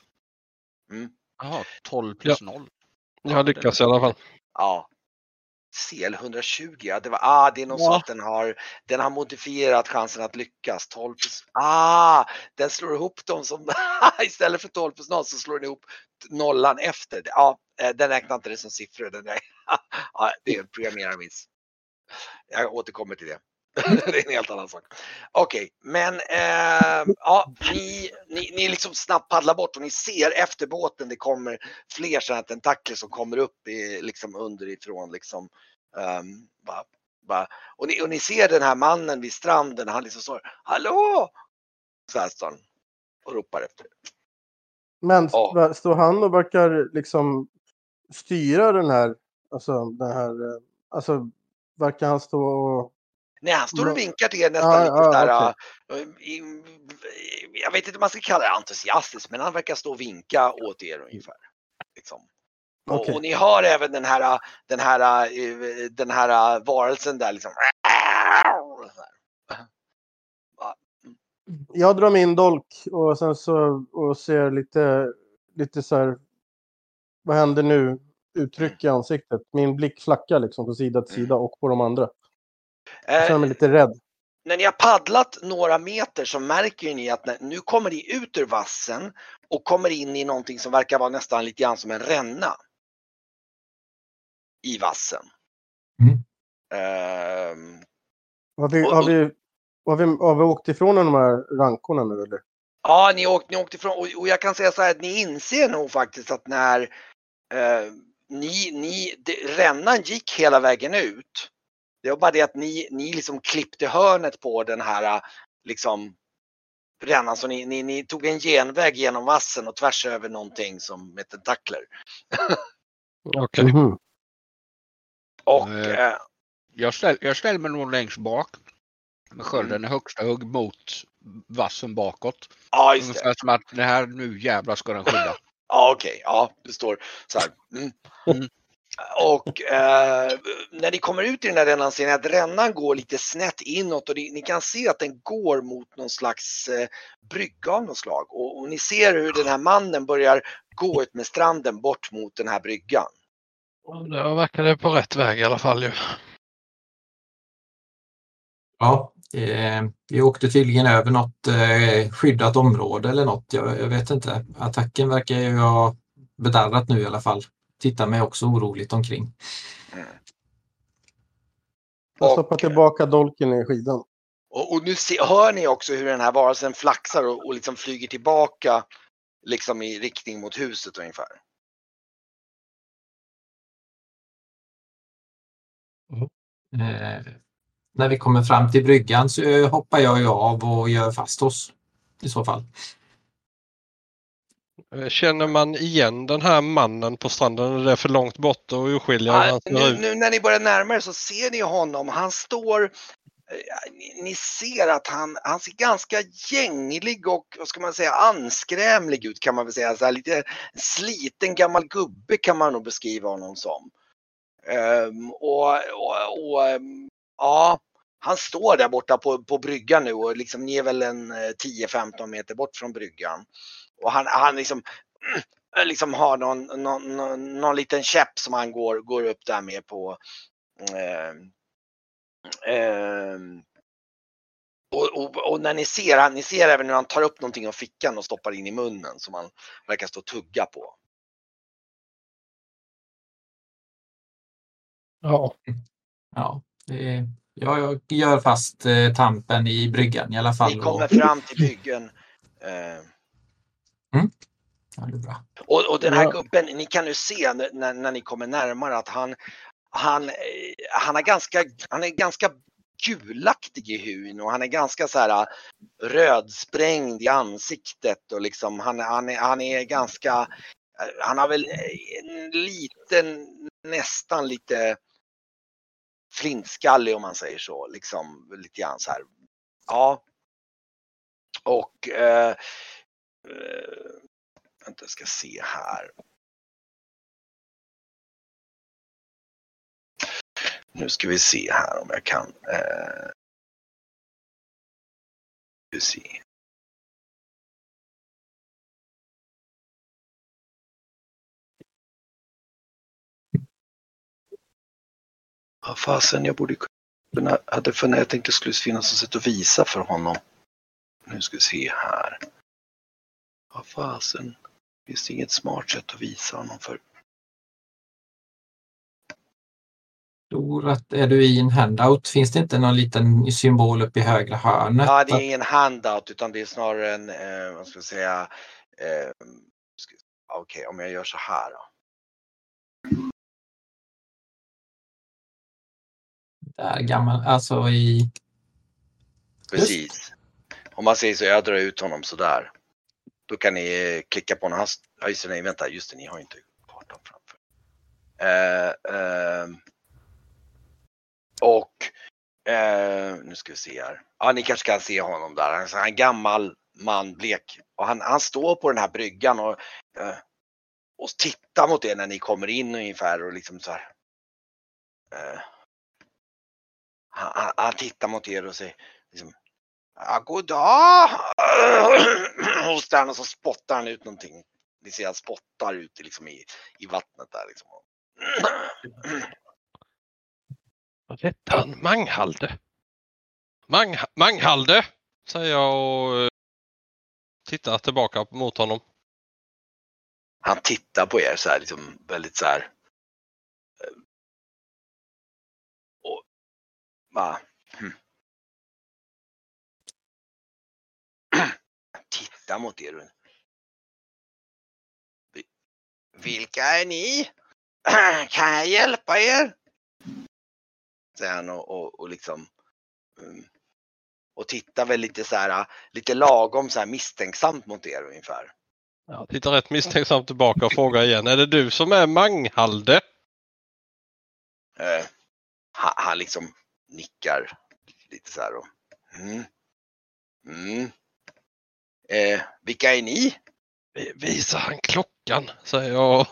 Mm. Jaha, 12 plus 0. Jag lyckas i alla fall. Ja. CL 120, ja det var, ah det är nog så Ja. att den har, den har modifierat chansen att lyckas. 12 plus, ah, den slår ihop dem som, [LAUGHS] istället för 12 plus 0 så slår den ihop nollan efter. Ja, eh, den räknar inte det som siffror. Den är, [LAUGHS] ja, det är en programmerarmiss. Jag återkommer till det. [LAUGHS] det är en helt annan sak. Okej, men eh, ja, ni, ni, ni liksom snabbt paddlar bort och ni ser efter båten det kommer fler sådana här tentakler som kommer upp i, liksom underifrån. Liksom, um, bara, bara. Och, ni, och ni ser den här mannen vid stranden, han liksom står Hallå! Så här står han och ropar efter. Men Ja. står han och verkar liksom styra den här, alltså den här, eh, alltså verkar han stå och... Nej, han står och vinkar till er nästan Ja, lite ja, sådär. äh, i- Jag vet inte om man ska kalla det entusiastiskt, men han verkar stå och vinka åt er ungefär. Liksom. Och, Okej. och ni hör även den här, den här, eh, den här varelsen där liksom. Här. Jag drar min dolk och sen så och ser lite, lite så här, vad händer nu? Uttryck i ansiktet. Min blick flackar liksom från sida till sida och på de andra. Jag känner mig lite rädd. när ni har paddlat några meter så märker ni att nu kommer ni ut ur vassen och kommer in i någonting som verkar vara nästan lite grann som en ränna. I vassen. Mm. Ehm, Har vi, och- har vi, har vi, har vi åkt ifrån de här rankorna nu eller? Ja, ni åkte, ni åkte ifrån och, och jag kan säga så här att ni inser nog faktiskt att när eh, ni, ni, det, rännan gick hela vägen ut. Det var bara det att ni, ni liksom klippte hörnet på den här liksom rännan så ni, ni, ni tog en genväg genom vassen och tvärs över någonting som med tentakler. [LAUGHS] Okej. Mhm. Och Eh. eh, Jag, ställ, jag ställer mig nog längst bak. Med skölden i högsta hugg mot vassen bakåt. ja, just det. Ungefär som att det här nu jävlar ska den skydda. [LAUGHS] Ja, okej. Ja, det står så här. Mm. Mm. Och eh, när ni kommer ut i den här rännan ser ni att rännan går lite snett inåt och ni, ni kan se att den går mot någon slags eh, brygga av något slag. Och, och ni ser hur den här mannen börjar gå ut med stranden bort mot den här bryggan. Då verkar det på rätt väg i alla fall ju. Ja, eh, vi åkte tydligen över något eh, skyddat område eller något. Jag, jag vet inte. Attacken verkar ju ha bedarrat nu i alla fall. Tittar mig också oroligt omkring. Jag Och- stoppar tillbaka dolken i skidan. Och, och nu se, hör ni också hur den här varelsen flaxar och, och liksom flyger tillbaka liksom i riktning mot huset ungefär. Eh, när vi kommer fram till bryggan så hoppar jag ju av och gör fast oss i så fall. Eh, Känner man igen den här mannen på stranden? Är det för långt bort och urskilja Ja, nu, nu när ni börjar närma er så ser ni honom. Han står, eh, ni, ser att han, han ser ganska gänglig och vad ska man säga anskrämlig ut kan man väl säga. Så här, lite sliten gammal gubbe kan man nog beskriva honom som. Ehm, och, och, och ja, han står där borta på, på bryggan nu och liksom ni är väl en eh, 10-15 meter bort från bryggan. Och han, han liksom [CLEARS THROAT] liksom har någon, någon, någon, någon liten käpp som han går, går upp där med på. Eh, eh, och, och, och när ni ser han, ni ser även hur han tar upp någonting ur fickan och stoppar in i munnen som han verkar stå och tugga på. Ja. Ja, det, ja, jag gör fast eh, tampen i bryggan i alla fall. Ni kommer och, fram till byggen. Eh, ja, det är bra. Och, och den här Ja. gubben, ni kan nu se när, när, ni kommer närmare att han, han, eh, han, är ganska, han är ganska gulaktig i hyn och han är ganska så här eh, rödsprängd i ansiktet och liksom han, han, är, han är ganska, eh, han har väl en liten, nästan lite flintskallig om man säger så, liksom lite grann så här. Ja. Och eh, eh, Vänta, jag ska se här. Nu ska vi se här om jag kan. Eh, vi se. Vad fasen, jag borde kunna, hade för jag tänkte det skulle finnas ett sätt att visa för honom. Nu ska vi se här. Vad fasen. Finns det inget smart sätt att visa honom för? Tror att är du i en handout finns det inte någon liten symbol uppe i högra hörnet? Ja, det är ingen handout utan det är snarare en, eh, vad ska jag säga, eh, okej om jag gör så här då. Där gammal, alltså i... Precis. Om man säger så, jag drar ut honom sådär. Då kan ni eh, klicka på honom. Ja just det, nej vänta, just det, ni har ju inte kartan framför. Eh, eh, och eh, nu ska vi se här. Ja, ni kanske kan se honom där. Han är en gammal man, blek. Och han, han står på den här bryggan och, eh, och tittar mot er när ni kommer in ungefär och liksom så här. Eh, han, han, han tittar mot er och säger liksom, Ja, god dag! Hostar han och så spottar han ut någonting. Ni ser han spottar ut liksom i, i vattnet där liksom. [CLEARS THROAT] Vad hette han? Manghalde? Mang, Manghalde! Säger jag och eh, tittar tillbaka mot honom. Han tittar på er så här liksom väldigt så här. eh, Och va? Tittar mot er. Vilka är ni? [CLEARS THROAT] Kan jag hjälpa er? Säger han och, och, och liksom mm, och tittar väl lite så här, lite lagom så här misstänksamt mot er ungefär. Jag tittar rätt misstänksamt tillbaka och frågar igen. Är det du som är Manghalde? Eh, han, han liksom nickar lite så här och mm. Mm. Eh, vilka är ni? Vi- Visar han klockan? Säger jag.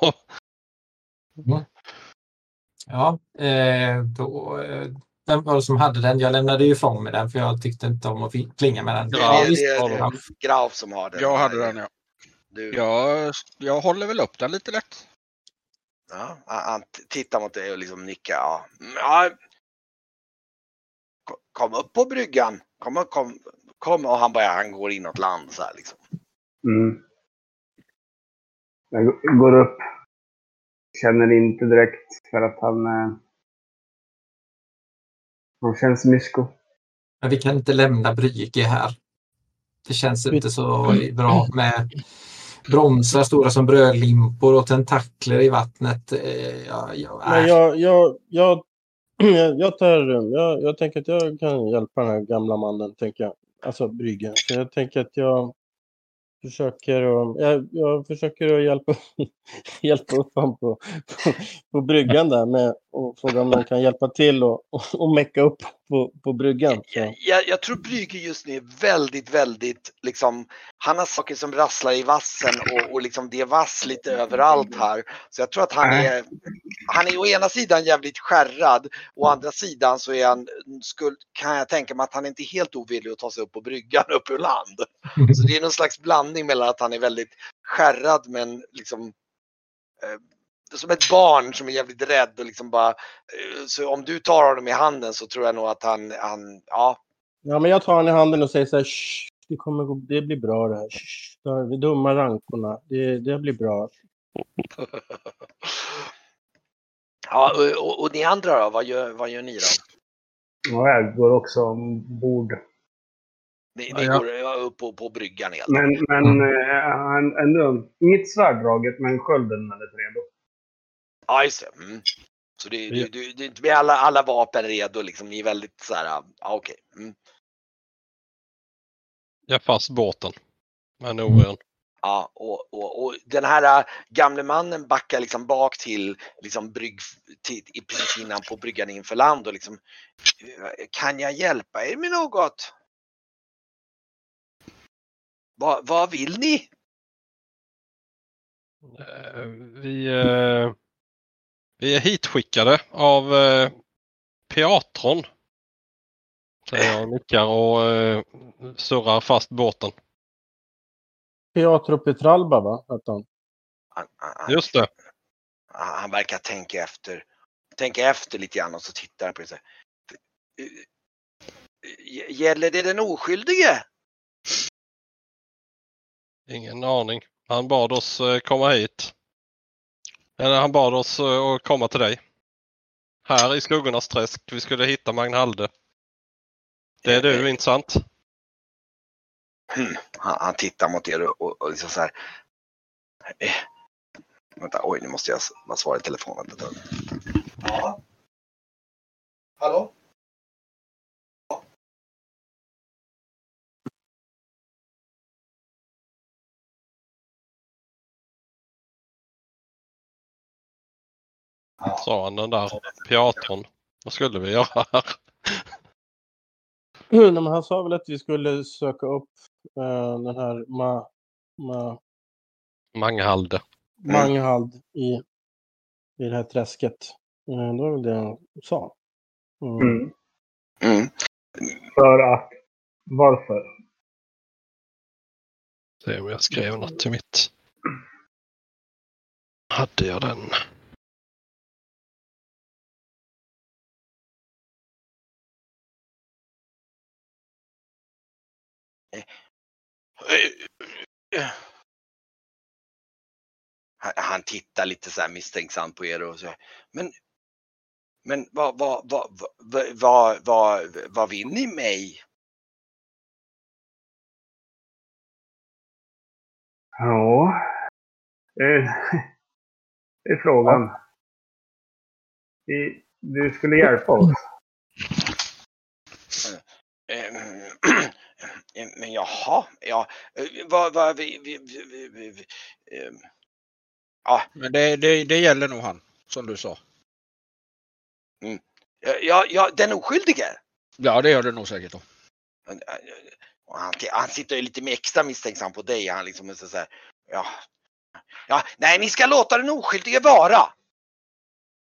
Ja, eh, då, eh, vem var det som hade den? Jag lämnade ju ifrån mig den för jag tyckte inte om att plinga med den. Det, Ja, det, visst det, det, de. är Graf som har den. Jag hade den ja. Du, Jag, jag håller väl upp den lite lätt. Ja, han tittar mot dig och liksom nickar. Ja. Mm, ja. Ko- Kom upp på bryggan. Kom, kom, kom. Och han bara, han går inåt land så här liksom. Mm. Jag går upp. Känner inte direkt för att han... Eh, han känns mysko. Men vi kan inte lämna Brygge här. Det känns inte så bra med bromsar stora som brödlimpor och tentakler i vattnet. Eh, Ja, ja, Men äh. jag, jag, jag, [CLEARS THROAT] jag, tar, jag, jag tänker att jag kan hjälpa den här gamla mannen, tänker jag. Alltså Bryggen. Så jag tänker att jag försöker att, jag, jag försöker att hjälpa, [LAUGHS] hjälpa upp honom på, på, på bryggan där med och fråga om någon kan hjälpa till och, och, och mecka upp på, på bryggan. Jag, jag, jag tror Brygge just nu är väldigt, väldigt liksom, han har saker som rasslar i vassen och, och liksom det är vass lite överallt här. Så jag tror att han är, han är å ena sidan jävligt skärrad, å andra sidan så är han, skuld, kan jag tänka mig att han inte är helt ovillig att ta sig upp på bryggan upp ur land. [LAUGHS] Så det är någon slags blandning mellan att han är väldigt skärrad men liksom eh, som ett barn som är jävligt rädd och liksom bara eh, så om du tar honom i handen så tror jag nog att han, han ja. Ja, men jag tar honom i handen och säger så här, "Shh, det, kommer, gå- det blir bra det här. Shh, de dumma rankorna, det, det blir bra. [LAUGHS] ja och, och, och ni andra då, vad gör, vad gör ni då? Och jag går också ombord. Ni, Ja, ni ja. går ja, upp på, på bryggan helt Men, men Mm. han, ändå, inget svärddraget, men skölden är lite redo. Ja just det. Mm. Så Ja. du, du, du, med alla, alla vapen redo liksom, ni är väldigt så här, ja okej. Mm. Jag fast båten. Med Norén. Ja, och, och, och den här äh, gamle mannen backar liksom bak till, liksom brygg, till, i precis innan på bryggan inför land och liksom "Eh, Kan jag hjälpa er med något? Vad, vad vill ni? Eh, Vi, eh, vi är hitskickade av eh, Piatron. Säger jag och nickar och eh, surrar fast båten. Pietro Petralba, va? Hette han. Han, han, Just det. han han verkar tänka efter, tänka efter lite grann och så tittar han på det så här. "Eh, Gäller det den oskyldige? Ingen aning. Han bad oss eh, komma hit. Han bad oss eh, att komma till dig. Här i skuggornas träsk. Vi skulle hitta Magnhalde. Det är du, inte sant? Hmm. Han, han tittar mot er och, och, och liksom så här. Eh, vänta, oj nu måste jag svara i telefonen. Ja. Hallå? Sa han den där Piatron. Vad skulle vi göra här? Nej, han sa väl att vi skulle söka upp eh, den här Ma, Ma, Manghalde. Manghald i, i det här träsket. Eh, det var väl det han sa. Mm. Mm. Mm. För att... Varför? Se om jag skrev något till mitt. Hade jag den? Han, tittar lite så här misstänksamt på er och så. Men, men vad, vad, vad, vad, vad, vad, vad vill ni mig? Ja... Det, det [LAUGHS] är frågan. Vi, du skulle hjälpa oss. [CLEARS THROAT] Eh, Eh, Men jaha, ja. eh, Vad, vad, vi, vi, vi, vi, vi, vi, ehm, ja, Men det, det, det gäller nog han, som du sa. ja, ja, den oskyldige. Ja, det gör det nog säkert. Då. Och han, han sitter ju lite mer extra misstänksam på dig. Han liksom är så så här, ja, ja, nej, ni ska låta den oskyldige vara.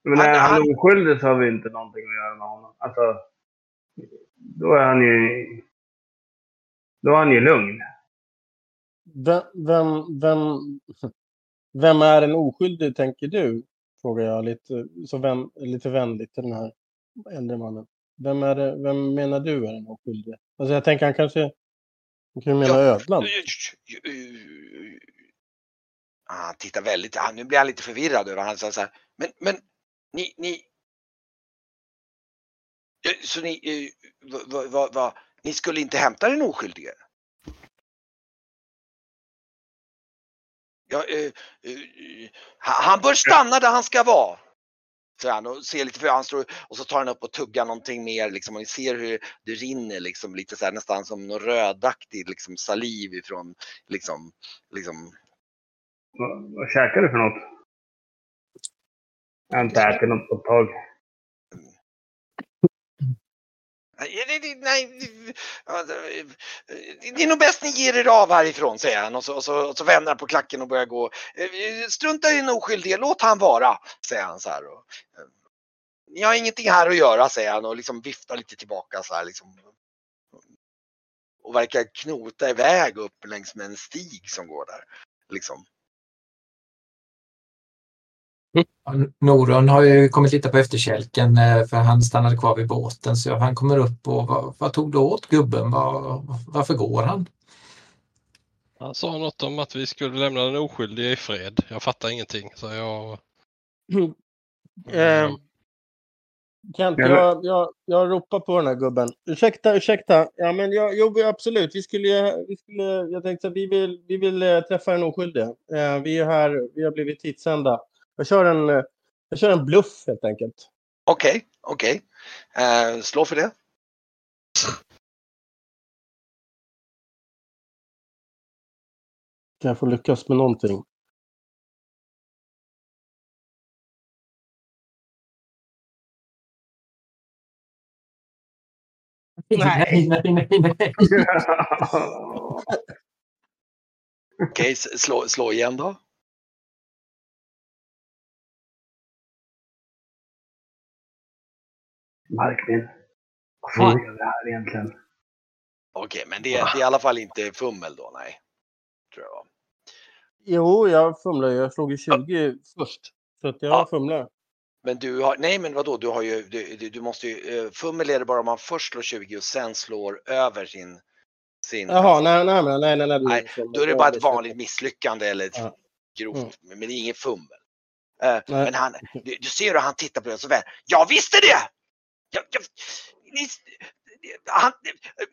Men Han- är han han- oskyldig så har vi inte någonting att göra med honom. Alltså, då är han ju... Då är han ju lugn. Vem, vem, vem, vem är en oskyldig, tänker du? Frågar jag lite, så vem, lite vänligt till den här äldre mannen. Vem, är det, vem menar du är en oskyldig? Alltså jag tänker han kanske... Han kan ju mena Ja. ödlan. Ah, Han tittar väldigt, ah, nu blir han lite förvirrad över han säger så här, men, men ni, ni. Eh, Så ni, eh, vad, vad, vad, ni skulle inte hämta den oskyldige? Ja, eh, eh, han bör stanna där han ska vara. Säger han och ser lite för han står och så tar han upp och tuggar någonting mer liksom och ni ser hur det rinner liksom lite så här nästan som något rödaktigt liksom saliv ifrån liksom, liksom Vad, vad käkar du för något? Jag har inte ätit något på ett tag. Nej, det- nej, det- är nog bäst ni ger er av härifrån, säger han och så, och så, och så vänder han på klacken och börjar gå. Eh, strunta i den oskyldige, låt han vara, säger han så här. Och, eh, Ni har ingenting här att göra, säger han och liksom viftar lite tillbaka så här liksom. Och verkar knota iväg upp längs med en stig som går där. Liksom. Ja, Noron har ju kommit lite på efterkälken eh, för han stannade kvar vid båten så han kommer upp och vad, vad tog du åt gubben? Var, varför går han? Han sa något om att vi skulle lämna den oskyldige i fred. Jag fattar ingenting. Så jag... [CLEARS THROAT] Eh, Kent, Ja, men- jag, jag, jag ropar på den här gubben. Ursäkta, ursäkta. Ja, men jag, jo, absolut. Vi skulle, vi skulle, jag tänkte att vi vill, vi vill eh, träffa den oskyldige. Eh, vi är här, vi har blivit titsända. Jag kör en, eh, jag kör en bluff helt enkelt. Okej, okej. Eh, slå för det. Kan jag få lyckas med någonting? nej, nej, nej. nej. Okej, s- slå, slå igen då. Markmin. Vad gör vi här egentligen? Okej, men det, det är i alla fall inte fummel då, nej. Tror jag. Jo, jag fumlar. Jag slog ju 20 först. Så att jag Ja. fumlar. Men du har, nej men vadå, du har ju, du, du, du måste ju, eh, fummel är det bara om man först slår 20 och sen slår över sin, sin Jaha, nej, nej, nej, nej, nej, nej. Nej, Då är det bara ett vanligt misslyckande eller ett Ja. grovt, men det är ingen fummel. Nej. men han, du, du ser hur han tittar på dig så väl. Jag visste det! Jag, jag, ni, han,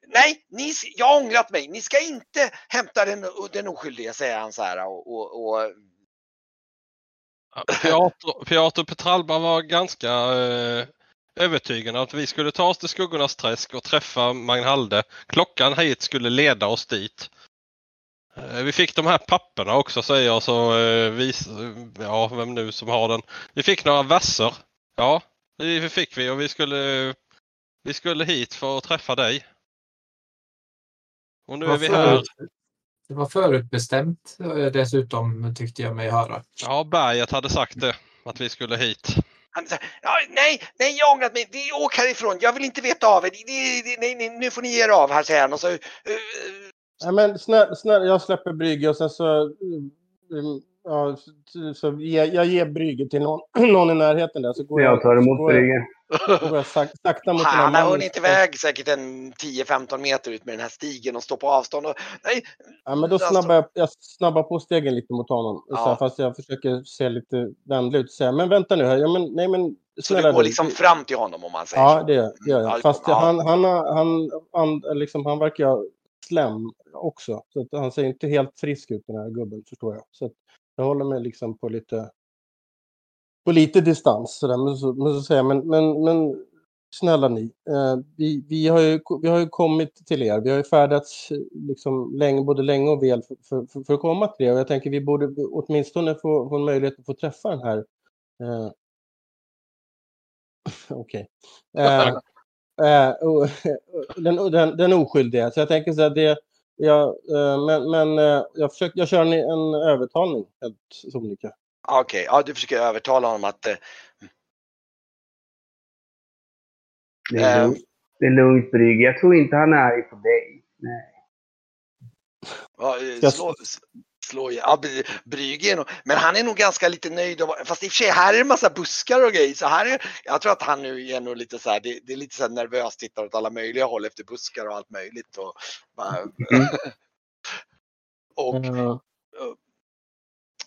nej, ni, jag har ångrat mig. Ni ska inte hämta den, den oskyldige, säger han så här. Och, och, och, Piotr, Piotr Petralba var ganska eh, övertygande att vi skulle ta oss till Skuggornas träsk och träffa Magnhalde. Klockan hit skulle leda oss dit. Eh, vi fick de här papperna också säger jag så eh, vis, ja vem nu som har den. Vi fick några verser. Ja, det fick vi och vi skulle vi skulle hit för att träffa dig. Och nu är vi här. Det var förutbestämt eh, dessutom tyckte jag mig höra. Ja, berget hade sagt det. Att vi skulle hit. han ja, nej, nej, jag har ångrat mig. Det, åk härifrån. Jag vill inte veta av er. Det, det, det, nej, nej, nu får ni ge er av här, säger han. Och så, eh, Nej, men snälla, snälla, jag släpper Brygge och sen så... mm, Ja, så, så ge, jag ger Brygge till någon, [CLEARS THROAT] någon i närheten där. Så går Jag tar så emot går jag, Brygge. så går jag sak, sakta mot den här Han har hunnit iväg säkert en 10-15 meter ut med den här stigen och står på avstånd. Och, nej, Ja, men då Alltså- snabbar jag, jag snabbar på stegen lite mot honom. Så Ja. här, fast jag försöker se lite vänlig ut. Så här, men vänta nu här. Ja, men, nej, men, så snälla du går du. liksom fram till honom om man säger Ja, så. det gör det gör Ja, jag. Fast ja. han, han, han, han, liksom, han verkar ha slem också. Så att han ser inte helt frisk ut den här gubben, förstår jag. Så att jag håller mig liksom på lite, på lite distans. Så där. Men, så, men så säger jag, men, men, men snälla ni. Eh, vi, vi, har ju, vi har ju kommit till er. Vi har ju färdats eh, liksom länge, både länge och väl för, för, för, att komma till er. Och jag tänker vi borde åtminstone få, få en möjlighet att få träffa den här. Eh, [LAUGHS] Okej. Eh, [LAUGHS] eh, o- [LAUGHS] den, den, den oskyldiga. Så jag tänker så här, det, jag, eh, men, men eh, jag, försöker, jag kör en, en övertalning helt sonika. Okej, ja, du försöker övertala honom att eh, Det är, lugnt. det är lugnt Brygge. Jag tror inte han är arg på dig. Nej. ja, eh, Jag- slå, s- slå ja, Bry- Brygge är nog, men han är nog ganska lite nöjd. Och, fast i och för sig, här är det en massa buskar och grejer. Så här är, jag tror att han nu är nog lite så här, det, det är lite så här nervöst, tittar åt alla möjliga håll efter buskar och allt möjligt. Och, bara, [LAUGHS] och Eh,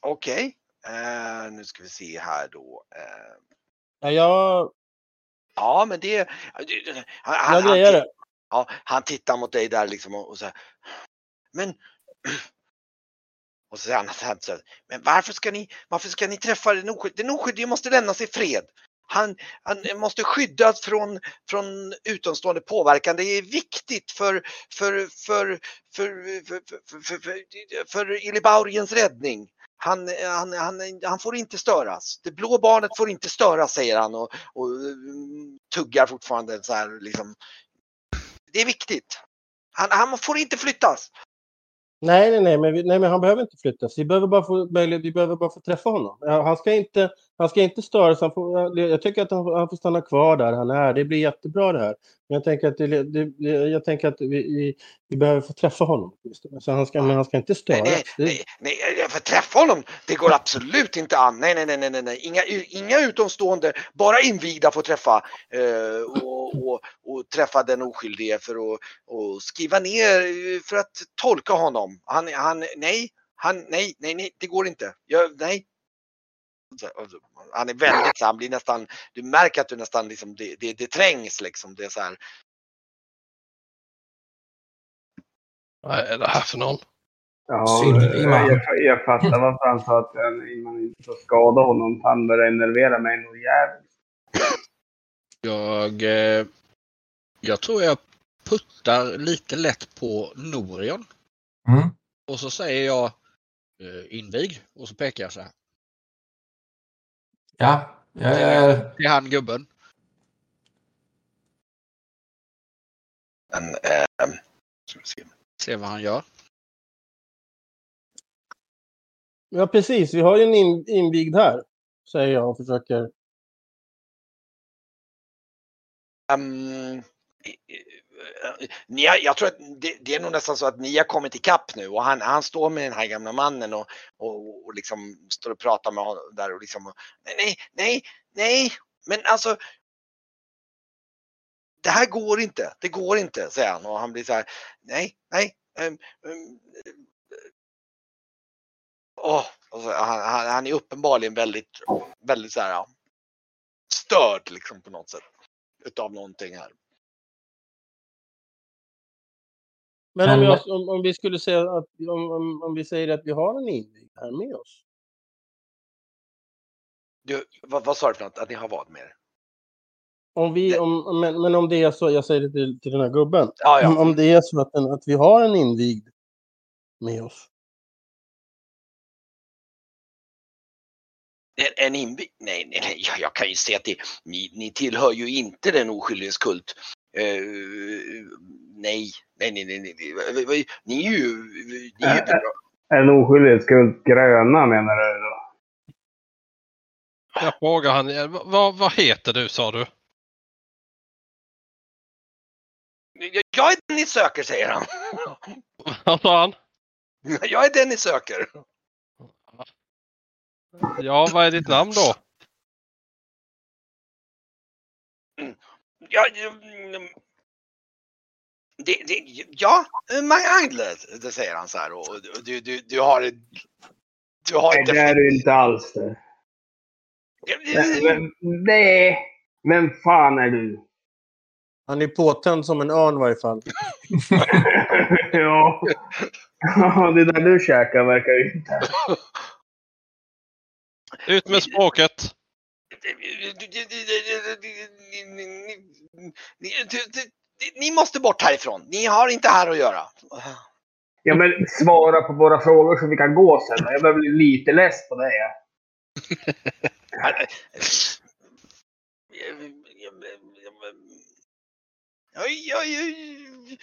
okej, eh, nu ska vi se här då. Eh, ja, jag, ja, men det... Han, jag han, grejar det. Ja, han tittar mot dig där liksom och, och så här. Men. [CLEARS THROAT] Och så säger han så här, men varför ska ni, varför ska ni träffa den oskyldige? Den oskyldige måste lämnas i fred. Han, han måste skyddas från, från utomstående påverkan. Det är viktigt för, för, för, för, för, för, för, för, för Ilibauriens räddning. Han, han, han, han får inte störas. Det blå barnet får inte störas säger han och, och mm, tuggar fortfarande så här liksom. Det är viktigt. Han, han får inte flyttas. Nej, nej, nej men, vi, nej, men han behöver inte flyttas. Vi behöver bara få, möjlighet, vi behöver bara få träffa honom. Han ska inte, han ska inte störas. Han får, jag- tycker att han, får- stanna kvar där han är. Det blir jättebra det här. Men jag tänker att, det, det, jag tänker att vi, vi, vi behöver få träffa honom. Så han ska, men han ska inte Nej, störas. nej, nej, nej, jag får träffa honom. Det går absolut inte an. Nej, nej, nej, nej, nej, nej. Inga, inga utomstående, bara invigda får träffa eh, och, och, och träffa den oskyldige för att och skriva ner eh, för att tolka honom. Han, han, nej, han, nej, nej, nej, det går inte. Jag, nej. Han är väldigt så han blir nästan, du märker att du nästan liksom, det, det, det trängs liksom. Det är så här, Vad är det här för någon? Ja, Synlig man. jag, jag fattar varför han sa att eh, man inte får skada honom. Han börjar enervera mig nog jävligt. Jag, eh, jag tror jag puttar lite lätt på Norion. Mm. Och så säger jag eh, invig och så pekar jag så här. Ja, jag, jag, Det är han gubben. en, eh, ska vi se. Se vad han gör. Ja, precis. Vi har ju en in, invigd här. Säger jag och försöker. Um, ni har, jag tror att det, det är nog nästan så att ni har kommit ikapp nu och han, han står med den här gamla mannen och, och, och liksom står och pratar med honom där och liksom nej, nej, nej, nej, men alltså. Det här går inte, det går inte, säger han och han blir så här, nej, nej. Um, um, åh, alltså, han, han, han är uppenbarligen väldigt, väldigt så här ja, störd liksom på något sätt utav någonting här. Men om, jag, om, om vi skulle säga att om, om, om vi säger att vi har en invigd här med oss. Du, vad, vad sa du för något? Att ni har vad med er? Om vi, om, men, men om det är så, jag säger det till, till den här gubben. Ja, ja. Om, om det är så att, den, att vi har en invigd med oss. En, en inby- Nej, nej, nej, jag, jag kan ju se att det, ni, ni tillhör ju inte den oskyldiges kult. Eh, nej, nej, nej, nej, nej. Ni är ju... Ni är ju bra. En oskyldig skuld gröna menar du då? Jag frågar han, eh, vad- vad, heter du sa du? Jag, jag är den ni söker, säger han. [LAUGHS] Vad sa han? Jag är den ni söker. Ja, vad är ditt namn då? Ja, det, det, ja, Magnus, det säger han så här. Och du, du, du har... Du har Nej, inte... det är du inte alls det. Men, men, nej, vem fan är du? Han är påtänd som en örn i varje fall. ja. Ja, det där du käkar verkar ju inte... Ut med språket! Ni måste bort härifrån. Ni har inte här att göra. Ja, men svara på våra frågor så vi kan gå sen. Jag börjar bli lite less på det. Oj, oj, oj.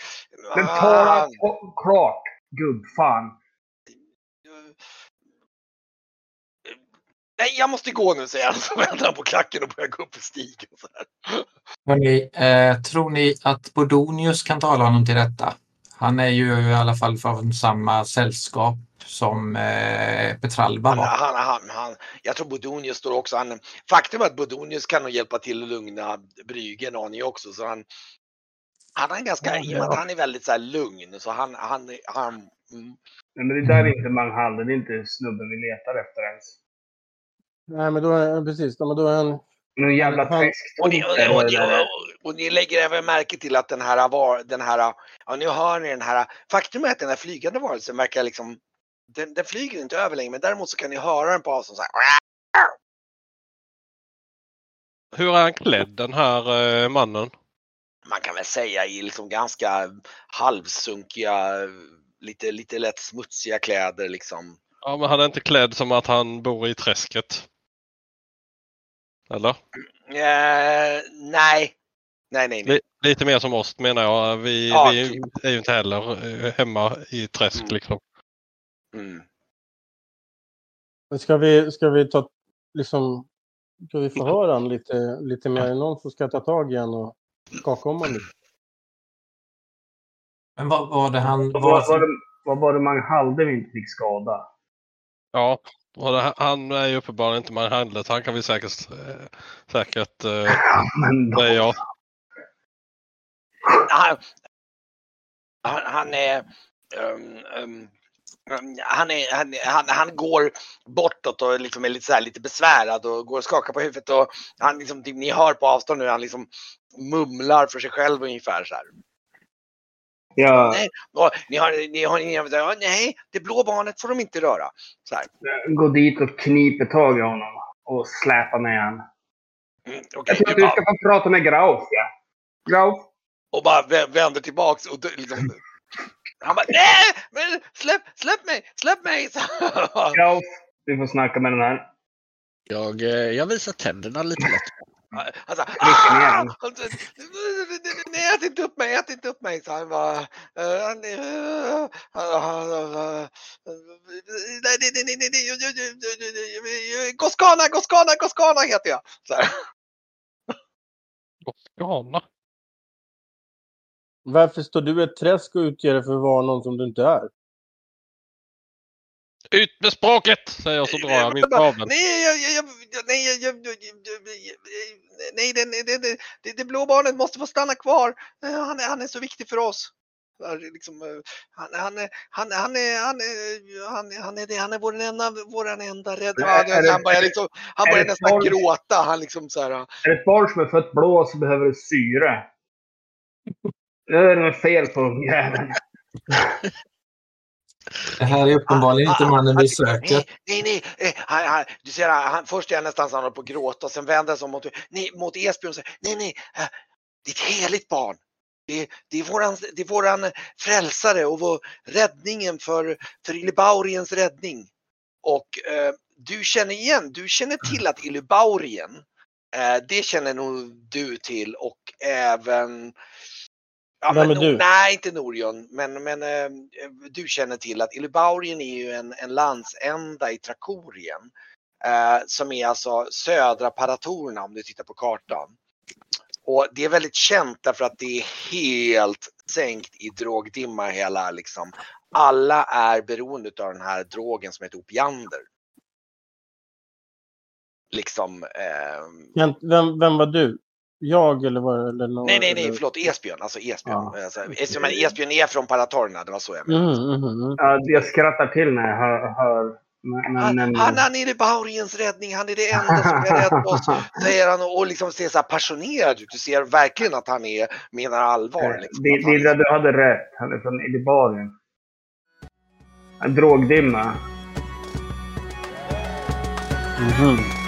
Men tala klart, gubbfan. Nej, jag måste gå nu, säger han. Så vänder han på klacken och börjar gå upp för stigen. Så här. Hörrni, eh, tror ni att Bodonius kan tala honom till rätta? Han är ju i alla fall från samma sällskap som eh, Petralba Han, var. han, han, han, jag tror Bodonius står också. Han, faktum är att Bodonius kan nog hjälpa till att lugna Brygge en aning också. Så han, han är ganska, Ja, i och med att ja. han är väldigt så här lugn. Så han, han, han mm. Nej, men det där är inte Manghall. Det är inte snubben vi letar efter ens. Nej, men då är precis. Men då är han... Någon jävla träsktomte. Och ni, och, och, och ni lägger även märke till att den här, var, den här, ja nu hör ni den här, faktum är att den här flygande varelsen verkar liksom, den, den flyger inte över längre men däremot så kan ni höra den på avstånd så här. Hur är han klädd den här eh, mannen? Man kan väl säga i liksom ganska halvsunkiga, lite, lite lätt smutsiga kläder liksom. Ja, men han är inte klädd som att han bor i träsket. Eller? Eh, nej. Nej, nej, nej. Li- lite mer som oss menar jag. Vi, Ja, vi typ. är ju inte heller eh, hemma i träsk Mm. liksom. Mm. Ska vi, ska vi ta... Liksom... Ska vi förhöra honom lite, lite mer? Är någon som ska ta tag i honom och skaka om honom lite? Men vad var det han... Vad Vad, var det, vad var det Manghall vi inte fick skada? Ja, det, han är ju uppenbarligen inte man handlat. Han kan vi säkert, eh, säkert eh, Men ja. han, han, han är um, um, um, han, är, han, han, han går bortåt och liksom är lite, så här, lite besvärad och går och skakar på huvudet. Och han liksom, typ, ni hör på avstånd nu, han liksom mumlar för sig själv ungefär så här. Jag Nej, och ni har, ni har, ni har, ja, nej, det blå barnet får de inte röra. Så här. går dit och kniper tag i honom och släpar med honom. Mm, Jag okej, tror att du bara- ska få prata med Grauf, ja. Grauf, och bara vä- vänder tillbaks och liksom, han bara nej, men släpp, släpp mig, släpp mig. Grauf, du får snacka med den här. Jag, eh, jag visar tänderna lite lätt. Han sa, ah! sa, nej, ät inte upp mig, ät inte upp mig. Så han bara, eh, eh, nej, nej, nej, nej, nej, jag- jag- Goskana, Goskana, Goskana heter jag. Så här. Goskana. Varför står du i ett träsk och utger dig för att vara någon som du inte är? Ut med språket! Säger jag så drar jag min kabel. Nej, jag, jag, nej, jag, nej, det, det, det, det, blå barnet måste få stanna kvar. Eh, Han är, han är så viktig för oss. Liksom, eh, han, han, är- han, han, är, han, är, han, är- han är det, han är vår enda, vår enda rädd. Men är det- Han börjar, liksom, han börjar nästan folk- gråta. Han liksom så här, Är det ett barn som är fött blå så behöver det syre. Det är något fel på jäveln. [LAUGHS] [LAUGHS] det här är uppenbarligen inte mannen vi söker. Nej, nej, nej. Han, han, du ser, han, först är han nästan så han håller på att gråta sen vänder han sig mot, nej, mot Esbjörn och säger nej, nej, eh, det är ett heligt barn. Det, det, är våran, det är våran frälsare och vår, räddningen för, för Illibauriens räddning. Och eh, du känner igen, du känner till att Illibaurien, eh, det känner nog du till och även Ja, Vem men Nor- du? Nej, inte Norion, men, men eh, du känner till att Illibaurien är ju en, en landsända i Trakorien. Eh, som är alltså södra Paratorerna om du tittar på kartan. Och det är väldigt känt därför att det är helt sänkt i drogdimma hela liksom. Alla är beroende av den här drogen som heter opiander. Liksom. Eh, Vem, vem var du? Jag eller var eller någon? nej, nej, nej, eller- förlåt, Esbjörn. Alltså Esbjörn. Ja. Alltså, Esbjörn, men Esbjörn är från Paratorerna, det var så jag menade. Mm, mm, mm. Ja, jag skrattar till när jag hör... hör när, Han, när, han, han är Bauriens räddning, han är det enda som är rädd på oss, [LAUGHS] säger han och, och liksom ser så här passionerad ut. Du ser verkligen att han är, menar allvar. Liksom, Di- att han, Didra, du hade rätt. Han är från Illibarien. En drogdimma. Mhm.